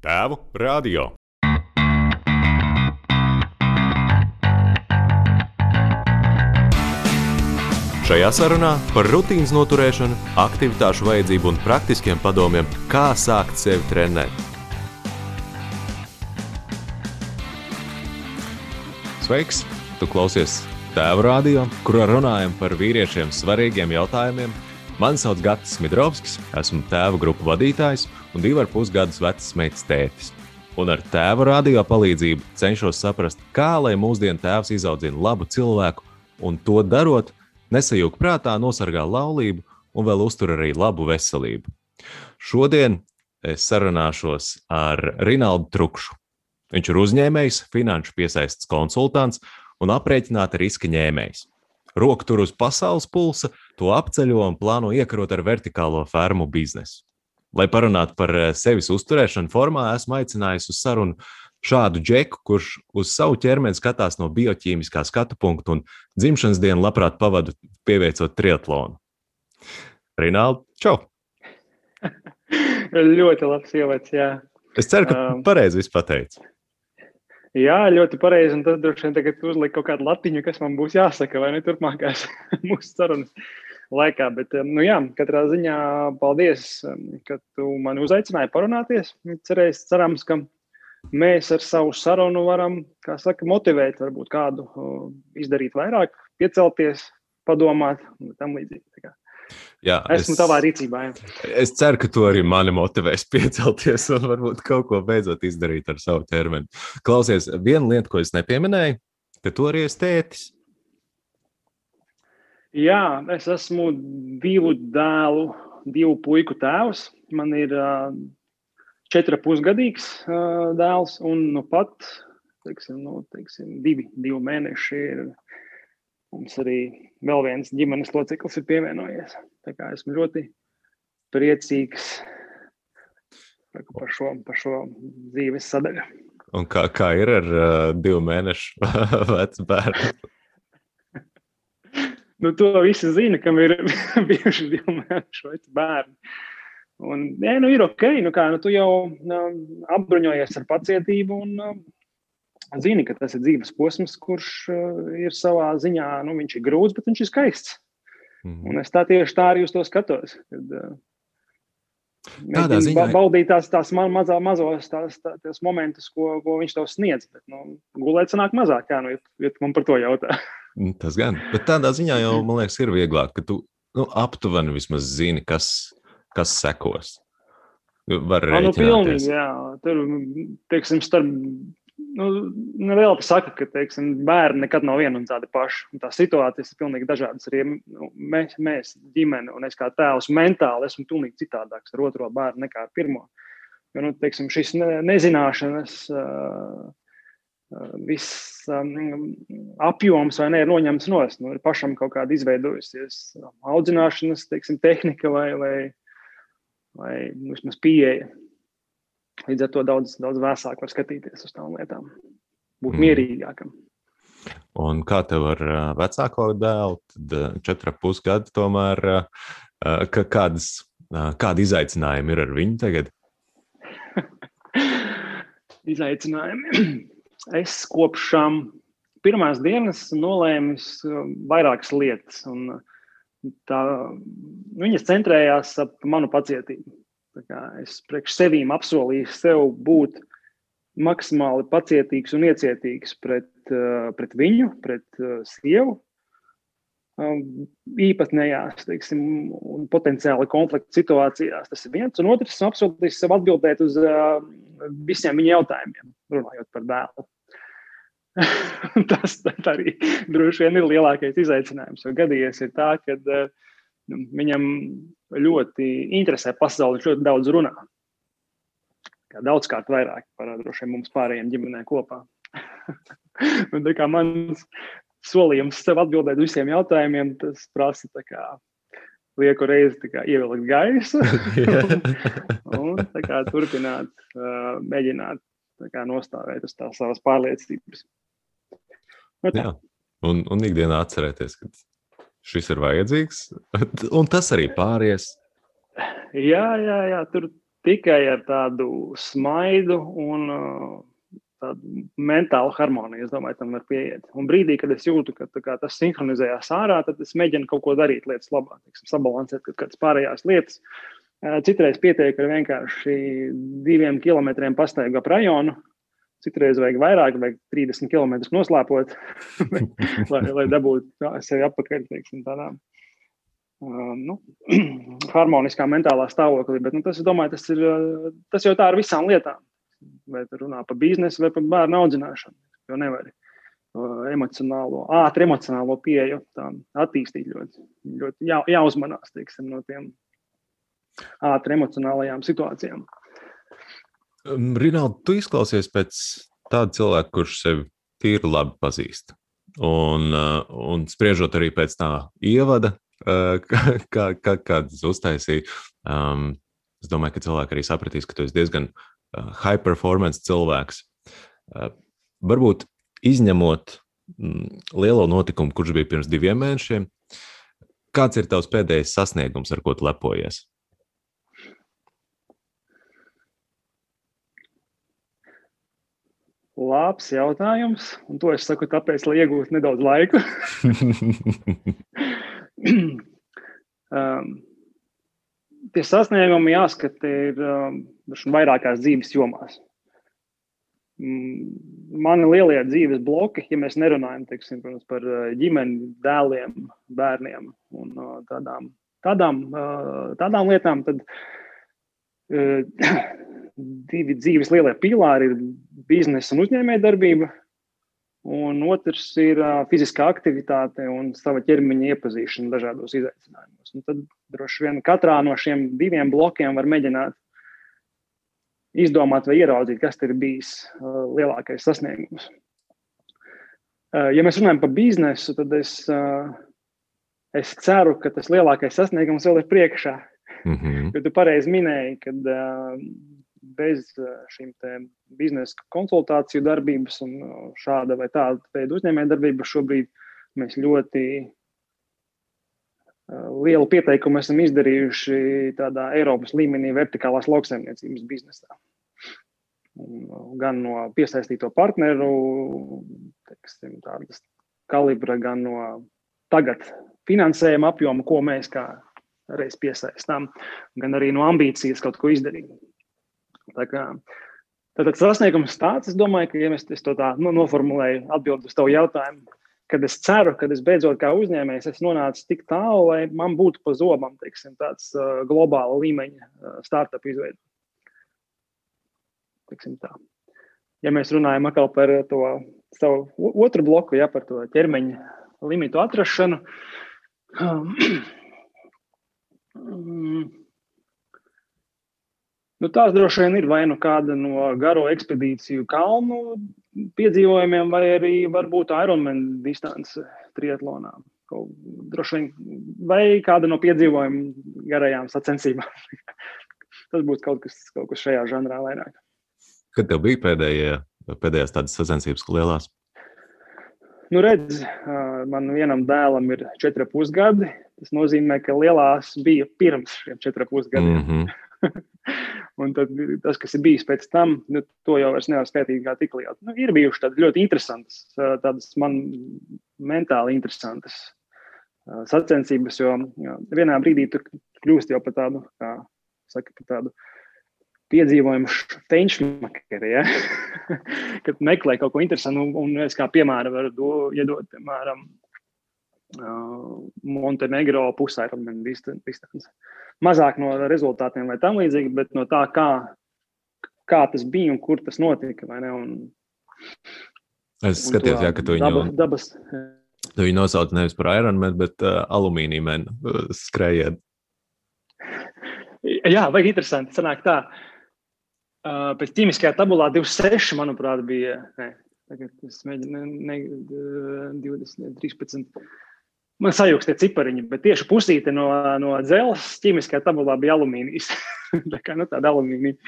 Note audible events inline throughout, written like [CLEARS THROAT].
Tēvu radio. Šajā sarunā par rutīnas noturēšanu, aktivitāšu vajadzību un praktiskiem padomiem, kā sākt sevi trenēt. Sveiks! Tu klausies Tēva radio, kurā runājam par vīriešiem svarīgiem jautājumiem. Mani sauc Gatis Midrovskis, esmu tēva grupu vadītājs un divu ar pus gadus vecs meitas tētis. Un ar tēva radio palīdzību cenšos saprast, kā lai mūsdienu tēvs izaudzina labu cilvēku, un to darot, nesajūg prātā, nosargā laulību un vēl uztur arī labu veselību. Šodien es sarunāšos ar Rinaldu Trukšu. Viņš ir uzņēmējs, finanšu piesaistes konsultants un aprēķināta riska ņēmējs. Roku tur uz pasaules pulsa, to apceļo un plāno iekarot ar vertikālo fermu biznesu. Lai parunātu par eh, sevis uzturēšanu formā, esmu aicinājis uz sarunu šādu džeku, kurš uz savu ķermeni skatās no bioķīmiskā skatu punkta un dzimšanas dienu labprāt pavadu pieveicot triatlonu. Rinaldi, čau! [LAUGHS] ļoti labs ievads, jā. Es ceru, ka um, pareizi viss pateici. Jā, ļoti pareizi. Un tas droši vien tagad uzliek kaut kādu latiņu, kas man būs jāsaka, vai ne turpmākās [LAUGHS] mūsu sarunas laikā. Bet, nu jā, katrā ziņā paldies, ka tu mani uzaicināji parunāties. Cerēs, cerams, ka mēs ar savu sarunu varam, kā saka, motivēt varbūt kādu izdarīt vairāk, piecelties, padomāt un tam līdzīgi. Jā, Esmu es, tavā rīcībā. Jā. Es ceru, ka tu arī mani motivēsi piecelties un varbūt kaut ko beidzot izdarīt ar savu ķermeni. Klausies, viena lieta, ko es nepieminēju, ka tu arī esi tētis. Jā, es esmu divu dēlu, divu puiku tēvs. Man ir uh, četri pusgadīgs uh, dēls, un nu pat teiksim, nu, teiksim, divi, divi mēneši ir Mums arī vēl viens ģimenes loceklis ir pievienojies. Tā kā esmu ļoti priecīgs par šo, par šo dzīves sadaļu. Un kā, kā ir ar uh, divu mēnešu [LAUGHS] vecu bērnu? [LAUGHS] nu, to visi zina, kam ir [LAUGHS] bijuši divu mēnešu veci bērni. Un, jā, nu, ir ok, nu, kā, nu, tu jau um, apbruņojies ar pacietību un um, zini, ka tas ir dzīves posms, kurš uh, ir savā ziņā, nu, viņš ir grūts, bet viņš ir skaists. Mm -hmm. Un es tā tieši tā arī uz to skatos. Kad, uh, Tādā ziņā baudīt tās, tās ma mazā, mazos tās, tā, tās momentus, ko, ko viņš tev sniedz. Bet, nu, gulēt sanāk mazāk, jā, nu, ja, ja man par to jautā. Nu, [LAUGHS] tas gan. Bet tādā ziņā jau, man liekas, ir vieglāk, ka tu nu, aptuveni vismaz zini, kas, kas sekos. Var arī. Nu, pilnīgi, jā. Tur, teiksim, starp nu, nu vēl pasaka, ka teiksim, bērni nekad nav viena un tāda paša. Un tās situācijas ir pilnīgi dažādas. Arī nu, mēs, mēs, ģimene, un es kā tēvs, mentāli esmu pilnīgi citādāks ar otro bērnu nekā ar pirmo. Jo, nu, teiksim, šis ne, nezināšanas. Uh, Viss um, apjoms vai ne ir noņemts no stūra. Nu, ir pašam kaut kāda izveidojusies audzināšanas teiksim, tehnika vai, vai, vai vismaz pieeja. Līdz ar to daudz, daudz vēsāk var skatīties uz tām lietām, būt mm. mierīgākam. Un kā tev ar vecāko dēlu, tad četri pusgadi tomēr, kādas, kādi izaicinājumi ir ar viņu tagad? [LAUGHS] izaicinājumi. [CLEARS THROAT] Es kopš pirmās dienas nolēmu vairākas lietas. Tā, viņas centrējās ap manu pacietību. Es priekš sevīm apsolīju sev būt maksimāli pacietīgs un iecietīgs pret, uh, pret viņu, pret uh, sievu. Um, īpatnējās, teiksim, un potenciāli konflikta situācijās. Tas ir viens. Un otrs, es apsolīju sev atbildēt uz uh, visiem viņa jautājumiem, runājot par dēlu. [LAUGHS] tas arī droši vien ir lielākais izaicinājums. Gadījies ir tā, ka uh, viņam ļoti interesē pasauli, viņš ļoti daudz runā. Kā daudzkārt vairāk par droši vien mums pārējiem ģimenēm kopā. [LAUGHS] Un, kā mans solījums sev atbildēt uz visiem jautājumiem, tas prasa kā, lieku reizi kā, ievilkt gaisu [LAUGHS] [LAUGHS] un kā, turpināt, uh, mēģināt kā, nostāvēt uz tās savas pārliecības. Nu, Jā, un, un ikdienā atcerēties, ka šis ir vajadzīgs, [LAUGHS] un tas arī pāries. Jā, jā, jā tur tikai ar tādu smaidu un uh, tādu mentālu harmoniju. Es domāju, tam var pieiet. Un brīdī, kad es jūtu, ka kā, tas sinhronizējās ārā, tad es mēģinu kaut ko darīt lietas labā, teiksim, sabalansēt kaut kādas pārējās lietas. Citreiz pietiek ar vienkārši diviem kilometriem pastaigu ap rajonu. Citreiz vajag vairāk, vajag 30 km noslēpot, lai, lai dabūtu sevi atpakaļ teiksim, tādā uh, nu, [CLEARS THROAT] harmoniskā mentālā stāvoklī. Bet, nu, tas, domāju, tas, ir, tas jau tā ar visām lietām vai runā par biznesu, vai par bērnu audzināšanu. Jo nevar emocionālo, ātri emocionālo pieeju attīstīt ļoti, ļoti jā, jāuzmanās teiksim, no tiem ātri emocionālajām situācijām. Rinaldi, tu izklausies pēc tāda cilvēka, kurš sevi tīri labi pazīst. Un, uh, un spriežot arī pēc tā ievada, uh, kā, kā, kādas uztaisīja, um, es domāju, ka cilvēki arī sapratīs, ka tu esi diezgan Uh, high performance cilvēks. Uh, varbūt izņemot mm, lielo notikumu, kurš bija pirms diviem mēnešiem, kāds ir tavs pēdējais sasniegums, ar ko lepojies? Labs jautājums, un to es saku tāpēc, lai iegūtu nedaudz laika. [LAUGHS] um, tie sasniegumi jāskata ir um, vairākās dzīves jomās. Mm, mani lielie dzīves bloki, ja mēs nerunājam teiksim, par uh, ģimeni, dēliem, bērniem un uh, tādām, tādām, uh, tādām lietām, tad [CLEARS THROAT] divi dzīves lielie pīlāri ir biznesa un uzņēmējdarbība Un otrs ir fiziskā aktivitāte un sava ķermeņa iepazīšana dažādos izaicinājumos. Un tad droši vien katrā no šiem diviem blokiem var mēģināt izdomāt vai ieraudzīt, kas ir bijis lielākais sasniegums. Ja mēs runājam par biznesu, tad es, es ceru, ka tas lielākais sasniegums vēl ir priekšā. Mm -hmm. Jo tu pareizi minēji, ka uh, bez eh, šīm biznesa konsultāciju darbības un eh, šāda vai tāda veida uzņēmējdarbība šobrīd mēs ļoti eh, lielu pieteikumu esam izdarījuši tādā Eiropas līmenī vertikālās lauksaimniecības biznesā. Gan no piesaistīto partneru, teiksim, tādas kalibra, gan no tagad finansējuma apjoma, ko mēs kā reiz piesaistām, gan arī no ambīcijas kaut ko izdarīt. Tā kā, tātad sasniegums tāds, es domāju, ka, ja mēs to tā nu, noformulēju, atbildot uz tavu jautājumu, kad es ceru, ka es beidzot kā uzņēmējs esmu nonācis tik tālu, lai man būtu pa zobam teiksim, tāds uh, globāla līmeņa uh, startup izveidi. Ja mēs runājam par to savu otru bloku, ja par to ķermeņa limitu atrašanu, um, [CLEARS THROAT] Nu, tās droši vien ir vai nu kāda no garo ekspedīciju kalnu piedzīvojumiem, vai arī varbūt Ironman distance triatlonā. Droši vien, vai kāda no piedzīvojumiem garajām sacensībām. [LAUGHS] Tas būtu kaut kas, kaut kas šajā žanrā vairāk. Kad tev bija pēdējie, pēdējās tādas sacensības lielās? Nu, redz, man vienam dēlam ir 4,5 gadi. Tas nozīmē, ka lielās bija pirms šiem 4,5 gadiem. Mm -hmm. Un tad tas, kas ir bijis pēc tam, nu, to jau es nevaru skaitīt kā tik lielu. Nu, ir bijušas tādas ļoti interesantas, tādas man mentāli interesantas sacensības, jo, jo vienā brīdī tur kļūst jau par tādu, kā saka, par tādu piedzīvojumu feinšmakeri, ja? [LAUGHS] kad meklē kaut ko interesantu, un, un es kā piemēra varu do, iedot, piemēram, Montenegro pusaironman distance. Mazāk no rezultātiem vai tam līdzīgi, bet no tā, kā, kā tas bija un kur tas notika. Un, es skatījos, jā, ka tu viņu, dabas, tu viņu nosauc nevis par Ironman, bet uh, alumīnija menu uh, skrējiet. [LAUGHS] Jā, vai interesanti. Sanāk tā. Uh, pēc ķīmiskajā tabulā 26, manuprāt, bija. Ne, tagad es mēģinu, ne, ne, 20, 13. Man sajūgs tie cipariņi, bet tieši pusīte no, no dzelzceļa ķīmiskajā tabulā bija alumīnijas. [LAUGHS] tā kā nu, tāda alumīnija,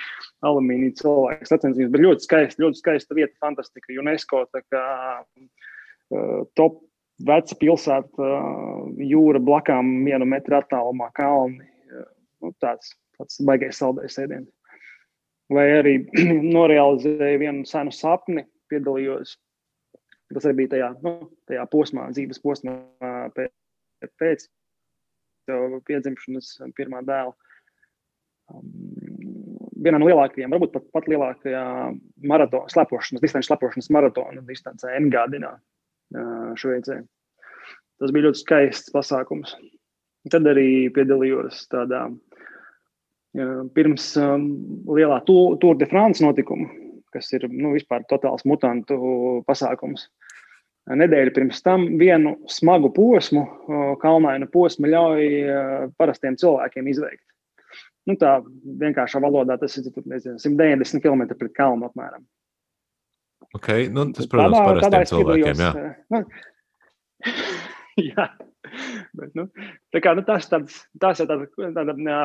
alumīnija cilvēka sacensības, bet ļoti skaista, ļoti skaista vieta, fantastika. UNESCO kā uh, top veca pilsēta, uh, jūra blakām vienu metru attālumā, kalni. Uh, nu, tāds, tāds baigais saldējs ēdiens. vai arī [CLEARS THROAT] norealizēju vienu senu sapni, piedalījos. Tas arī bija tajā, nu, tajā posmā, dzīves posmā pēc piedzimšanas pirmā dēla. Um, vienā no lielākajām, varbūt pat, pat lielākajā maratona, slepošanas, distanču slepošanas maratona distancē Engādinā, Šveicē. Tas bija ļoti skaists pasākums. Tad arī piedalījos tādā pirms um, lielā Tour de France notikuma, kas ir nu, vispār totāls mutantu pasākums. Nedēļa pirms tam vienu smagu posmu, kalnainu posmu, ļauj parastiem cilvēkiem izveikt. Nu, tā vienkāršā valodā tas ir nezinu, 190 km pret kalnu apmēram. Okay, nu, tas, protams, ir parastiem cilvēkiem. Jā. Nu, [LAUGHS] jā. Bet, nu, tā kā, nu, tas, tāds, tas ir tāda, tāda jā,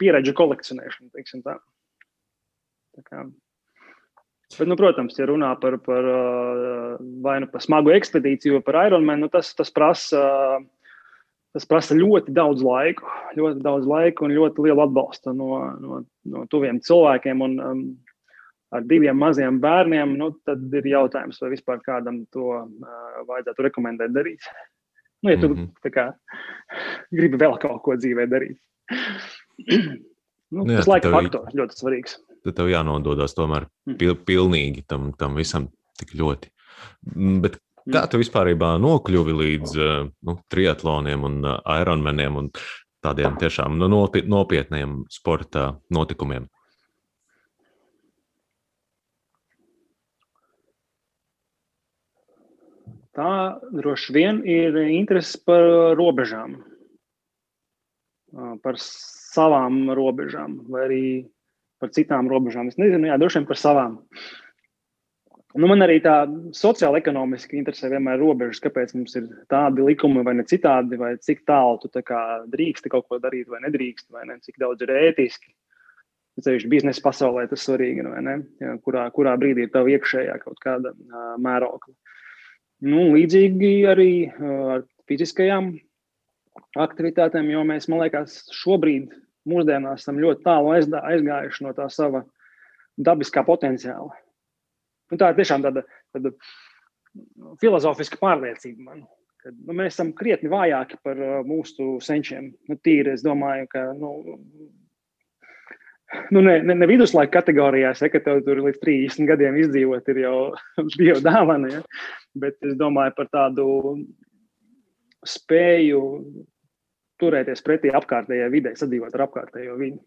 pieredžu kolekcionēšana. Tā. Tā kā, bet, nu, protams, ja runā par, par vai nu par smagu ekspedīciju, vai par Ironman, nu, tas, tas prasa. Tas prasa ļoti daudz laika, ļoti daudz laika un ļoti lielu atbalstu no, no, no tuviem cilvēkiem. Un, um, ar diviem maziem bērniem, nu, tad ir jautājums, vai vispār kādam to uh, vajadzētu rekomendēt darīt. Nu, ja tu mm -hmm. kā, gribi vēl kaut ko dzīvē darīt. [CLEARS THROAT] nu, nu, tas laika faktors ļoti svarīgs. Tad tev jānododas tomēr mm. pil, pilnīgi tam, tam visam tik ļoti. Mm, bet kā mm. tu vispār nokļuvi līdz nu, triatloniem un ironmaniem un tādiem tiešām nu, nopietniem sporta notikumiem? tā droši vien ir interese par robežām, par savām robežām, vai arī par citām robežām. Es nezinu, jā, droši vien par savām. Nu, man arī tā sociāli ekonomiski interesē vienmēr robežas, kāpēc mums ir tādi likumi vai ne citādi, vai cik tālu tu tā drīksti kaut ko darīt vai nedrīkst, vai ne, cik daudz ir ētiski. Ceļš biznesa pasaulē tas svarīgi? Ja, kurā, kurā brīdī ir tava iekšējā kaut kāda uh, mērokla. Nu, līdzīgi arī ar fiziskajām aktivitātēm, jo mēs, man liekas, šobrīd mūsdienās esam ļoti tālu aizgājuši no tā sava dabiskā potenciāla. Nu, tā ir tiešām tāda, tāda filozofiska pārliecība man. Kad, nu, mēs esam krietni vājāki par uh, mūsu senčiem. Nu, tīri, es domāju, ka nu, nu, ne, ne, ne viduslaika kategorijā, ja, ka tev tur līdz 30 gadiem izdzīvot, ir jau [LAUGHS] Dieva dāvana. Ja? Bet es domāju par tādu spēju turēties pretī apkārtējai vidē, sadzīvot ar apkārtējo vidi.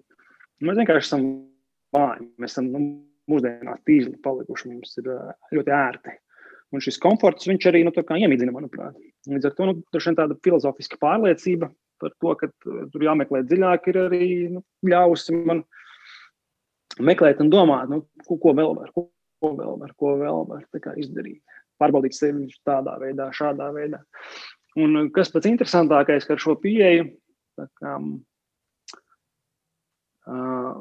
Mēs vienkārši esam vāji. Mēs esam nu, mūsdienās tīzli palikuši. Mums ir ļoti ērti. Un šis komforts arī nu, iemīdzina, manuprāt. Līdz ar to nu, tāda filozofiska pārliecība par to, ka tur jāmeklē dziļāk, ir arī nu, ļāvusi man uh, meklēt un domāt, nu, ko, ko vēl var, ko, ko vēl var, ko vēl var izdarīt. Pārbaudīt sevi tādā veidā, šādā veidā. Un kas pats interesantākais ar šo pieeju, kā, uh,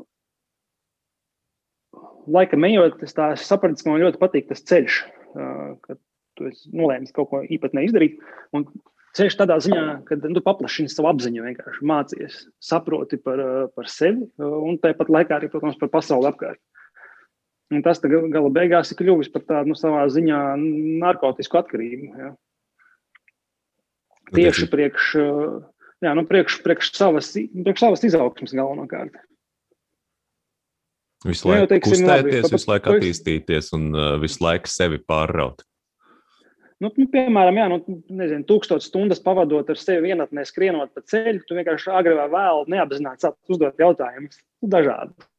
laikam ejot, es tā sapratu, ka man ļoti patīk tas ceļš, uh, kad tu nolēmi kaut ko īpatnēji izdarīt. Un Ceļš tādā ziņā, ka nu, paplašini savu apziņu, vienkārši mācies, saproti par, par sevi un tāpat laikā arī, protams, par pasauli apkārt. Un tas gala beigās ir kļuvis par tādu nu, savā ziņā narkotiku atkarību. Ja. Tieši priekš, jā, nu, priekš, priekš, savas, priekš savas izaugsmas galvenokārt. Visu laiku nu, teiksim, kustēties, labi, visu laiku attīstīties un uh, visu laiku sevi pārraut. Nu, nu, piemēram, jā, nu, nezinu, tūkstoš stundas pavadot ar sevi vienatnē, skrienot pa ceļu, tu vienkārši agrāk vai vēlāk neapzināti uzdot jautājumus nu, dažādus.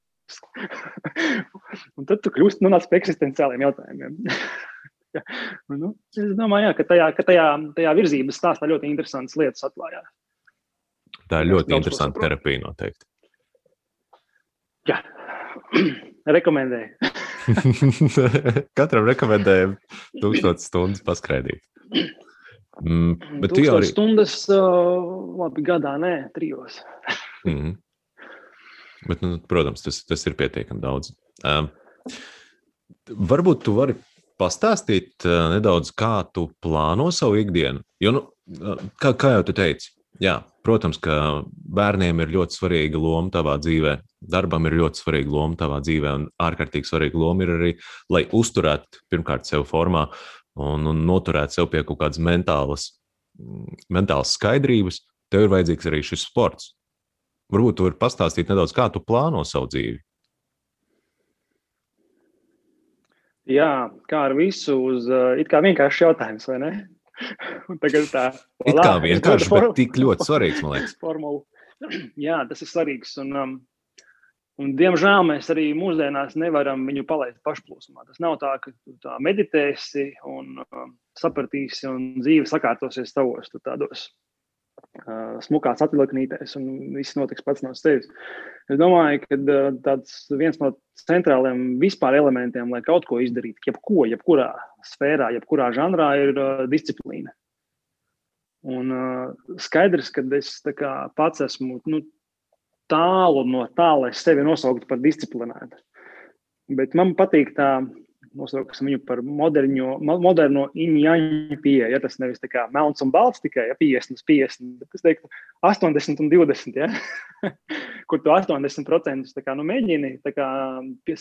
[LAUGHS] un tad tu kļūsti nonāc pie eksistenciāliem jautājumiem. [LAUGHS] [LAUGHS] nu, es domāju, jā, ka, tajā, ka tajā, tajā virzības stāstā ļoti interesantas lietas atklājās. Tā ir ļoti interesanta terapija noteikti. Jā, [CLEARS THROAT] rekomendēju. [LAUGHS] Katram rekomendējam tūkstotis stundas paskraidīt. Mm, bet tu jau arī. Stundas, uh, labi, gadā, nē, trijos. [LAUGHS] mm -hmm. Bet, nu, protams, tas, tas ir pietiekami daudz. Um, varbūt tu vari pastāstīt uh, nedaudz, kā tu plāno savu ikdienu. Jo, nu, kā, kā jau tu teici, Jā, protams, ka bērniem ir ļoti svarīga loma tavā dzīvē. Darbam ir ļoti svarīga loma tavā dzīvē, un ārkārtīgi svarīga loma ir arī, lai uzturētu pirmkārt sevi formā un, un noturētu sev pie kaut kādas mentālas, mentālas skaidrības. Tev ir vajadzīgs arī šis sports. Varbūt tu vari pastāstīt nedaudz, kā tu plāno savu dzīvi. Jā, kā ar visu, uz it kā vienkāršs jautājums, vai ne? [LAUGHS] Tagad tā ir. It kā vienkārši, bet [LAUGHS] tik ļoti svarīgs, man liekas. Formula. [CLEARS THROAT] Jā, tas ir svarīgs. Un, um, un, diemžēl mēs arī mūsdienās nevaram viņu palaist pašplūsmā. Tas nav tā, ka tu tā meditēsi un um, sapratīsi, un dzīve sakārtosies tavos tādos smukās atvilknītēs, un viss notiks pats no sevis. Es domāju, ka tāds viens no centrālajiem vispār elementiem, lai kaut ko izdarītu, jebko, jebkurā sfērā, jebkurā žanrā, ir disciplīna. Un skaidrs, ka es kā, pats esmu nu, tālu no tā, lai sevi nosauktu par disciplinētu. Bet man patīk tā nosauksim viņu par moderņo, moderno injaņu pieeju. Ja, tas nevis tā kā melns un balts tikai ja, 50, 50, bet es teiktu 80 un 20. Ja, [LAUGHS] kur tu 80% kā, nu, mēģini kā,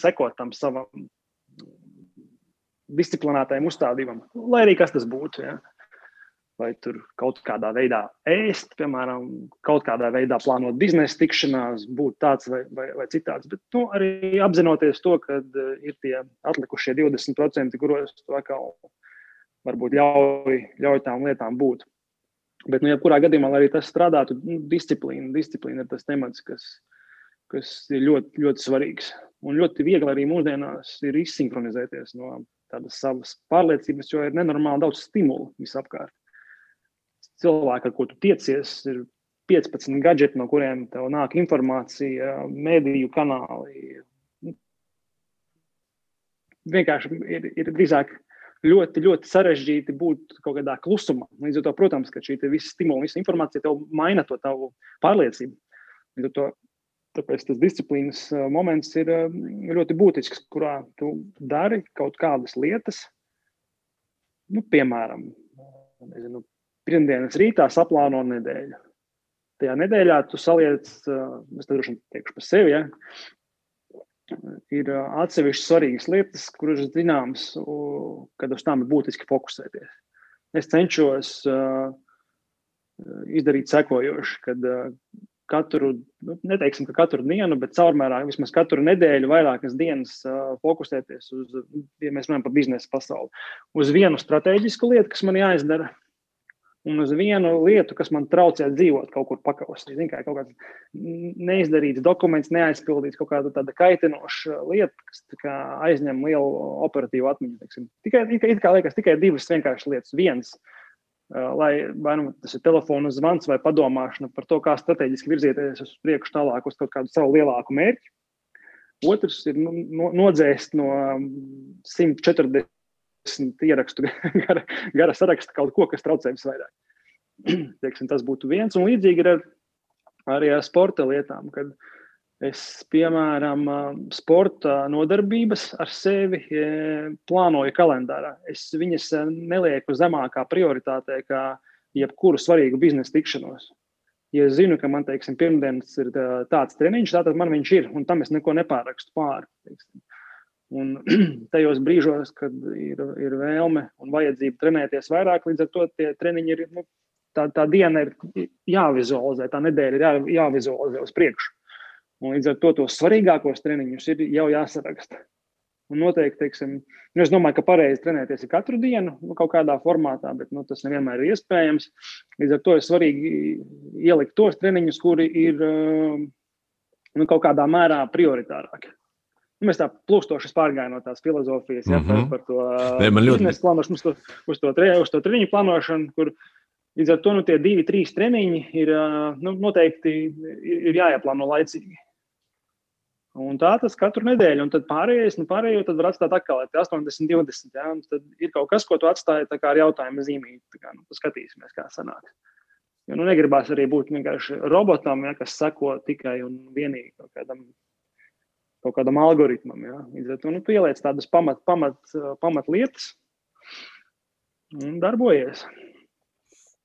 sekot tam savam disciplinētajam uzstādījumam, lai arī kas tas būtu. Ja vai tur kaut kādā veidā ēst, piemēram, kaut kādā veidā plānot biznesa tikšanās, būt tāds vai, vai, vai citāds. Bet nu, arī apzinoties to, ka uh, ir tie atlikušie 20%, kuros atkal varbūt ļauj, ļauj tām lietām būt. Bet, nu, jebkurā gadījumā, lai arī tas strādātu, nu, disciplīna, disciplīna ir tas temats, kas, kas ir ļoti, ļoti svarīgs. Un ļoti viegli arī mūsdienās ir izsinhronizēties no tādas savas pārliecības, jo ir nenormāli daudz stimulu visapkārt cilvēki, ar ko tu tiecies, ir 15 gadgeti, no kuriem tev nāk informācija, mediju kanāli. Vienkārši ir, ir drīzāk ļoti, ļoti sarežģīti būt kaut kādā klusumā. Līdz ar to, protams, ka šī visa stimula, visa informācija tev maina to tavu pārliecību. Līdz ar to Tāpēc tas disciplīnas moments ir ļoti būtisks, kurā tu dari kaut kādas lietas, nu, piemēram, nezinu, pirmdienas rītā saplāno nedēļu. Tajā nedēļā tu saliec, es droši vien teikšu par sevi, ja, ir atsevišķas svarīgas lietas, kuras zināmas, kad uz tām ir būtiski fokusēties. Es cenšos izdarīt sekojoši, kad katru, nu, neteiksim, ka katru dienu, bet caurmērā vismaz katru nedēļu, vairākas dienas fokusēties uz, ja mēs runājam par biznesa pasauli, uz vienu strateģisku lietu, kas man jāizdara, un uz vienu lietu, kas man traucē dzīvot kaut kur pakausī. Zin, kā kaut kāds neizdarīts dokuments, neaizpildīts, kaut kāda tāda kaitinoša lieta, kas kā, aizņem lielu operatīvu atmiņu. Teiksim. Tikai, it kā liekas, tikai divas vienkāršas lietas. Viens, lai vai nu tas ir telefona zvans vai padomāšana par to, kā strateģiski virzieties uz priekšu tālāk uz kaut kādu savu lielāku mērķi. Otrs ir no, nodzēst no 140 ierakstu [LAUGHS] gara, gara saraksta kaut ko, kas traucē visvairāk. [CLEARS THROAT] Teiksim, tas būtu viens. Un līdzīgi ir ar, arī ar sporta lietām, kad es, piemēram, sporta nodarbības ar sevi e, plānoju kalendārā. Es viņas e, nelieku zemākā prioritātē kā jebkuru svarīgu biznesa tikšanos. Ja es zinu, ka man, teiksim, pirmdienas ir tāds treniņš, tad man viņš ir, un tam es neko nepārakstu pāri. Teiksim. Un [CLEARS THROAT] tajos brīžos, kad ir, ir vēlme un vajadzība trenēties vairāk, līdz ar to tie treniņi ir, nu, tā, tā diena ir jāvizualizē, tā nedēļa ir jā, jāvizualizē uz priekšu. Un līdz ar to tos svarīgākos treniņus ir jau jāsaraksta. Un noteikti, teiksim, nu es domāju, ka pareizi trenēties ir katru dienu, nu, kaut kādā formātā, bet nu, tas nevienmēr ir iespējams. Līdz ar to ir svarīgi ielikt tos treniņus, kuri ir nu, kaut kādā mērā prioritārāki. Nu, mēs tā plūstoši pārgājām no tās filozofijas, ja, mm -hmm. par, par to ļoti... biznesa plānošanu, uz to, uz to, tre, uz to treniņu plānošanu, kur līdz ar to nu, tie divi, trīs treniņi ir nu, noteikti ir, jāieplāno laicīgi. Un tā tas katru nedēļu, un tad pārējais, nu, pārējo tad var atstāt atkal 80, 20. Ja, tad ir kaut kas, ko tu atstāji ar jautājumu zīmīti. Kā, nu, skatīsimies, kā sanāks. Jo nu, negribās arī būt vienkārši robotam, ja, kas seko tikai un vienīgi kādam kaut kādam algoritmam. Ja? Līdz ar to nu, pieliec tādas pamat, pamat, pamat lietas un darbojies.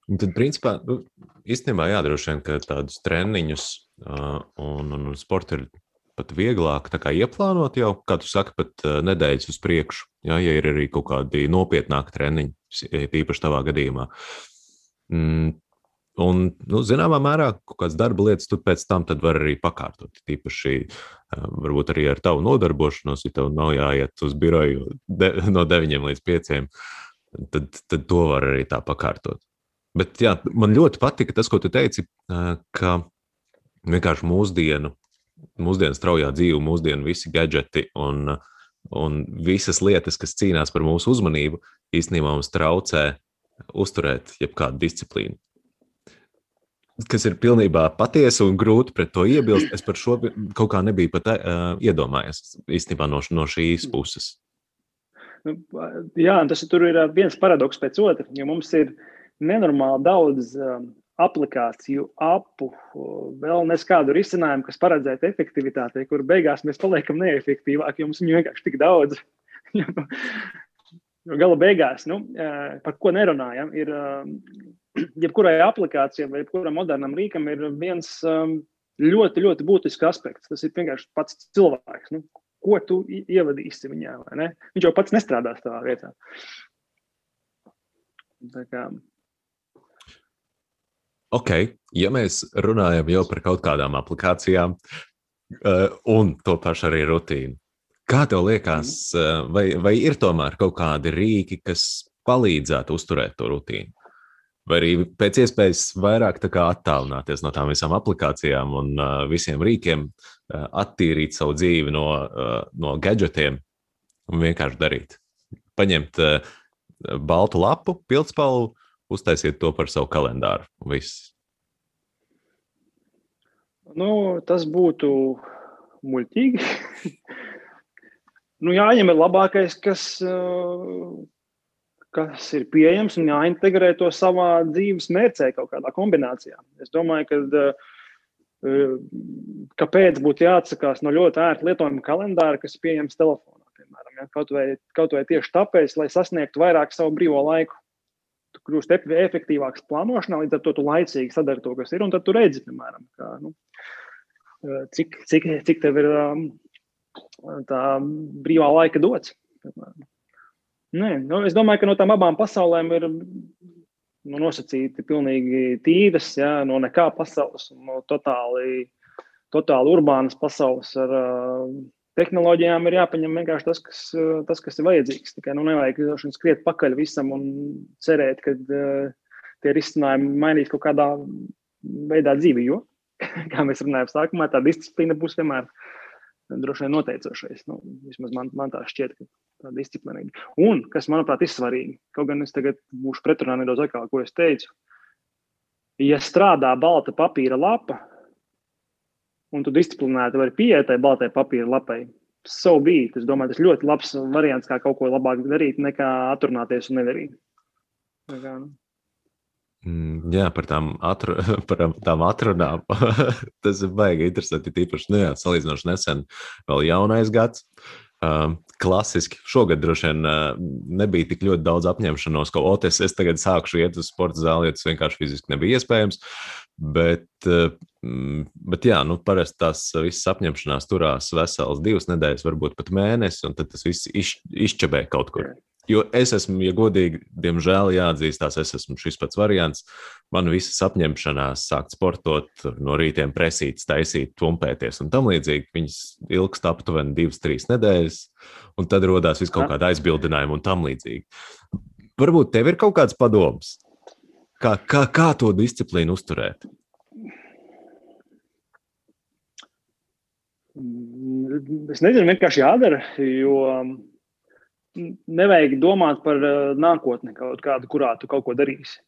Un tad, principā, nu, īstenībā jādroši vien, ka tādus treniņus uh, un, un, sporta ir pat vieglāk ieplānot jau, kā tu saki, pat uh, nedēļas uz priekšu. Jā, ja ir arī kaut kādi nopietnāki treniņi, tīpaši tavā gadījumā. Mm, Un, nu, zināmā mērā, kādas darba lietas tu pēc tam var arī pakārtot. Tīpaši, varbūt arī ar tavu nodarbošanos, ja tev nav jāiet uz biroju de, [LAUGHS] no 9 līdz 5, tad, tad to var arī tā pakārtot. Bet jā, man ļoti patika tas, ko tu teici, ka vienkārši mūsdienu, mūsdienu straujā dzīve, mūsdienu visi gadgeti un, un visas lietas, kas cīnās par mūsu uzmanību, īstenībā mums traucē uzturēt jebkādu disciplīnu kas ir pilnībā patiesa un grūti pret to iebilst. Es par šo kaut kā nebiju pat uh, iedomājies īstenībā no, no šīs puses. Nu, jā, tas ir viens paradoks pēc otra. Ja mums ir nenormāli daudz um, aplikāciju, apu, vēl neskādu risinājumu, kas paredzētu efektivitātei, kur beigās mēs paliekam neefektīvāki, jo mums viņu vienkārši tik daudz. [LAUGHS] Gala beigās, nu, par ko nerunājam, ir [CLEARS THROAT] jebkurai aplikācijai vai jebkuram modernam rīkam ir viens um, ļoti, ļoti būtisks aspekts. Tas ir vienkārši pats cilvēks. Nu, ko tu ievadīsi viņā? Viņš jau pats nestrādās tādā vietā. Tā kā. Ok, ja mēs runājam jau par kaut kādām aplikācijām uh, un to pašu arī rutīnu, kā tev liekas, uh, vai, vai ir tomēr kaut kādi rīki, kas palīdzētu uzturēt to rutīnu? Vai arī pēc iespējas vairāk attālināties no tām visām aplikācijām un uh, visiem rīkiem, uh, attīrīt savu dzīvi no, uh, no gadgetiem un vienkārši darīt. Paņemt uh, baltu lapu, pildspalvu, uztaisiet to par savu kalendāru. Viss. Nu, tas būtu muļķīgi. [LAUGHS] nu, jāņem ir labākais, kas, kas ir pieejams un jāintegrē to savā dzīves mērcē kaut kādā kombinācijā. Es domāju, ka uh, kāpēc būtu jāatsakās no ļoti ērta lietojuma kalendāra, kas ir pieejams telefonā, piemēram, ja? kaut, vai, kaut vai tieši tāpēc, lai sasniegtu vairāk savu brīvo laiku. Tu kļūsi efektīvāks plānošanā, līdz ar to tu laicīgi sadari to, kas ir, un tad tu redzi, piemēram, kā, nu, cik, cik, cik tev ir um, tā brīvā laika dots. Piemēram. Nē, nu, es domāju, ka no tām abām pasaulēm ir nu, nosacīti pilnīgi tīras, ja, no nekā pasaules no totāli, totāli urbānas pasaules ar uh, tehnoloģijām ir jāpaņem vienkārši tas, kas, uh, tas, kas ir vajadzīgs. Tikai nu, nevajag skriet pakaļ visam un cerēt, ka uh, tie risinājumi mainīs kaut kādā veidā dzīvi. Jo, [LAUGHS] kā mēs runājam, sākumā tā disciplīna būs vienmēr droši vien noteicošais. Nu, vismaz man, man tā šķiet, ka tā disciplinīga. Un, kas manuprāt ir svarīgi, kaut gan es tagad būšu pretrunā nedaudz atkal, ko es teicu. Ja strādā balta papīra lapa, un tu disciplinēti vari pieiet tai baltai papīra lapai, so be. Es domāju, tas ļoti labs variants, kā kaut ko labāk darīt, nekā atrunāties un nedarīt. Nekā, nu. Mm, jā, par tām, atru, [LAUGHS] par tām atrunām. [LAUGHS] tas ir baigi interesanti. Tīpaši, nu jā, salīdzinoši nesen, vēl jaunais gads. Uh, klasiski. Šogad droši vien uh, nebija tik ļoti daudz apņemšanos, ka OTS es tagad sākšu iet uz sporta zāli, jo tas vienkārši fiziski nebija iespējams. Bet, uh, bet jā, nu, parasti tās visas apņemšanās turās veselas divas nedēļas, varbūt pat mēnesi, un tad tas viss iš, izčabē kaut kur. Jo es esmu, ja godīgi, diemžēl jāatzīstās, es esmu šis pats variants. Man visas apņemšanās sākt sportot, no rītiem presīt, taisīt, tumpēties un tam līdzīgi. Viņas ilgst aptuveni divas, trīs nedēļas, un tad rodās vis kaut kāda aizbildinājuma un tam līdzīgi. Varbūt tev ir kaut kāds padoms, kā, kā, kā to disciplīnu uzturēt? Es nezinu, vienkārši jādara, jo nevajag domāt par uh, nākotni, kaut kādu, kurā tu kaut ko darīsi.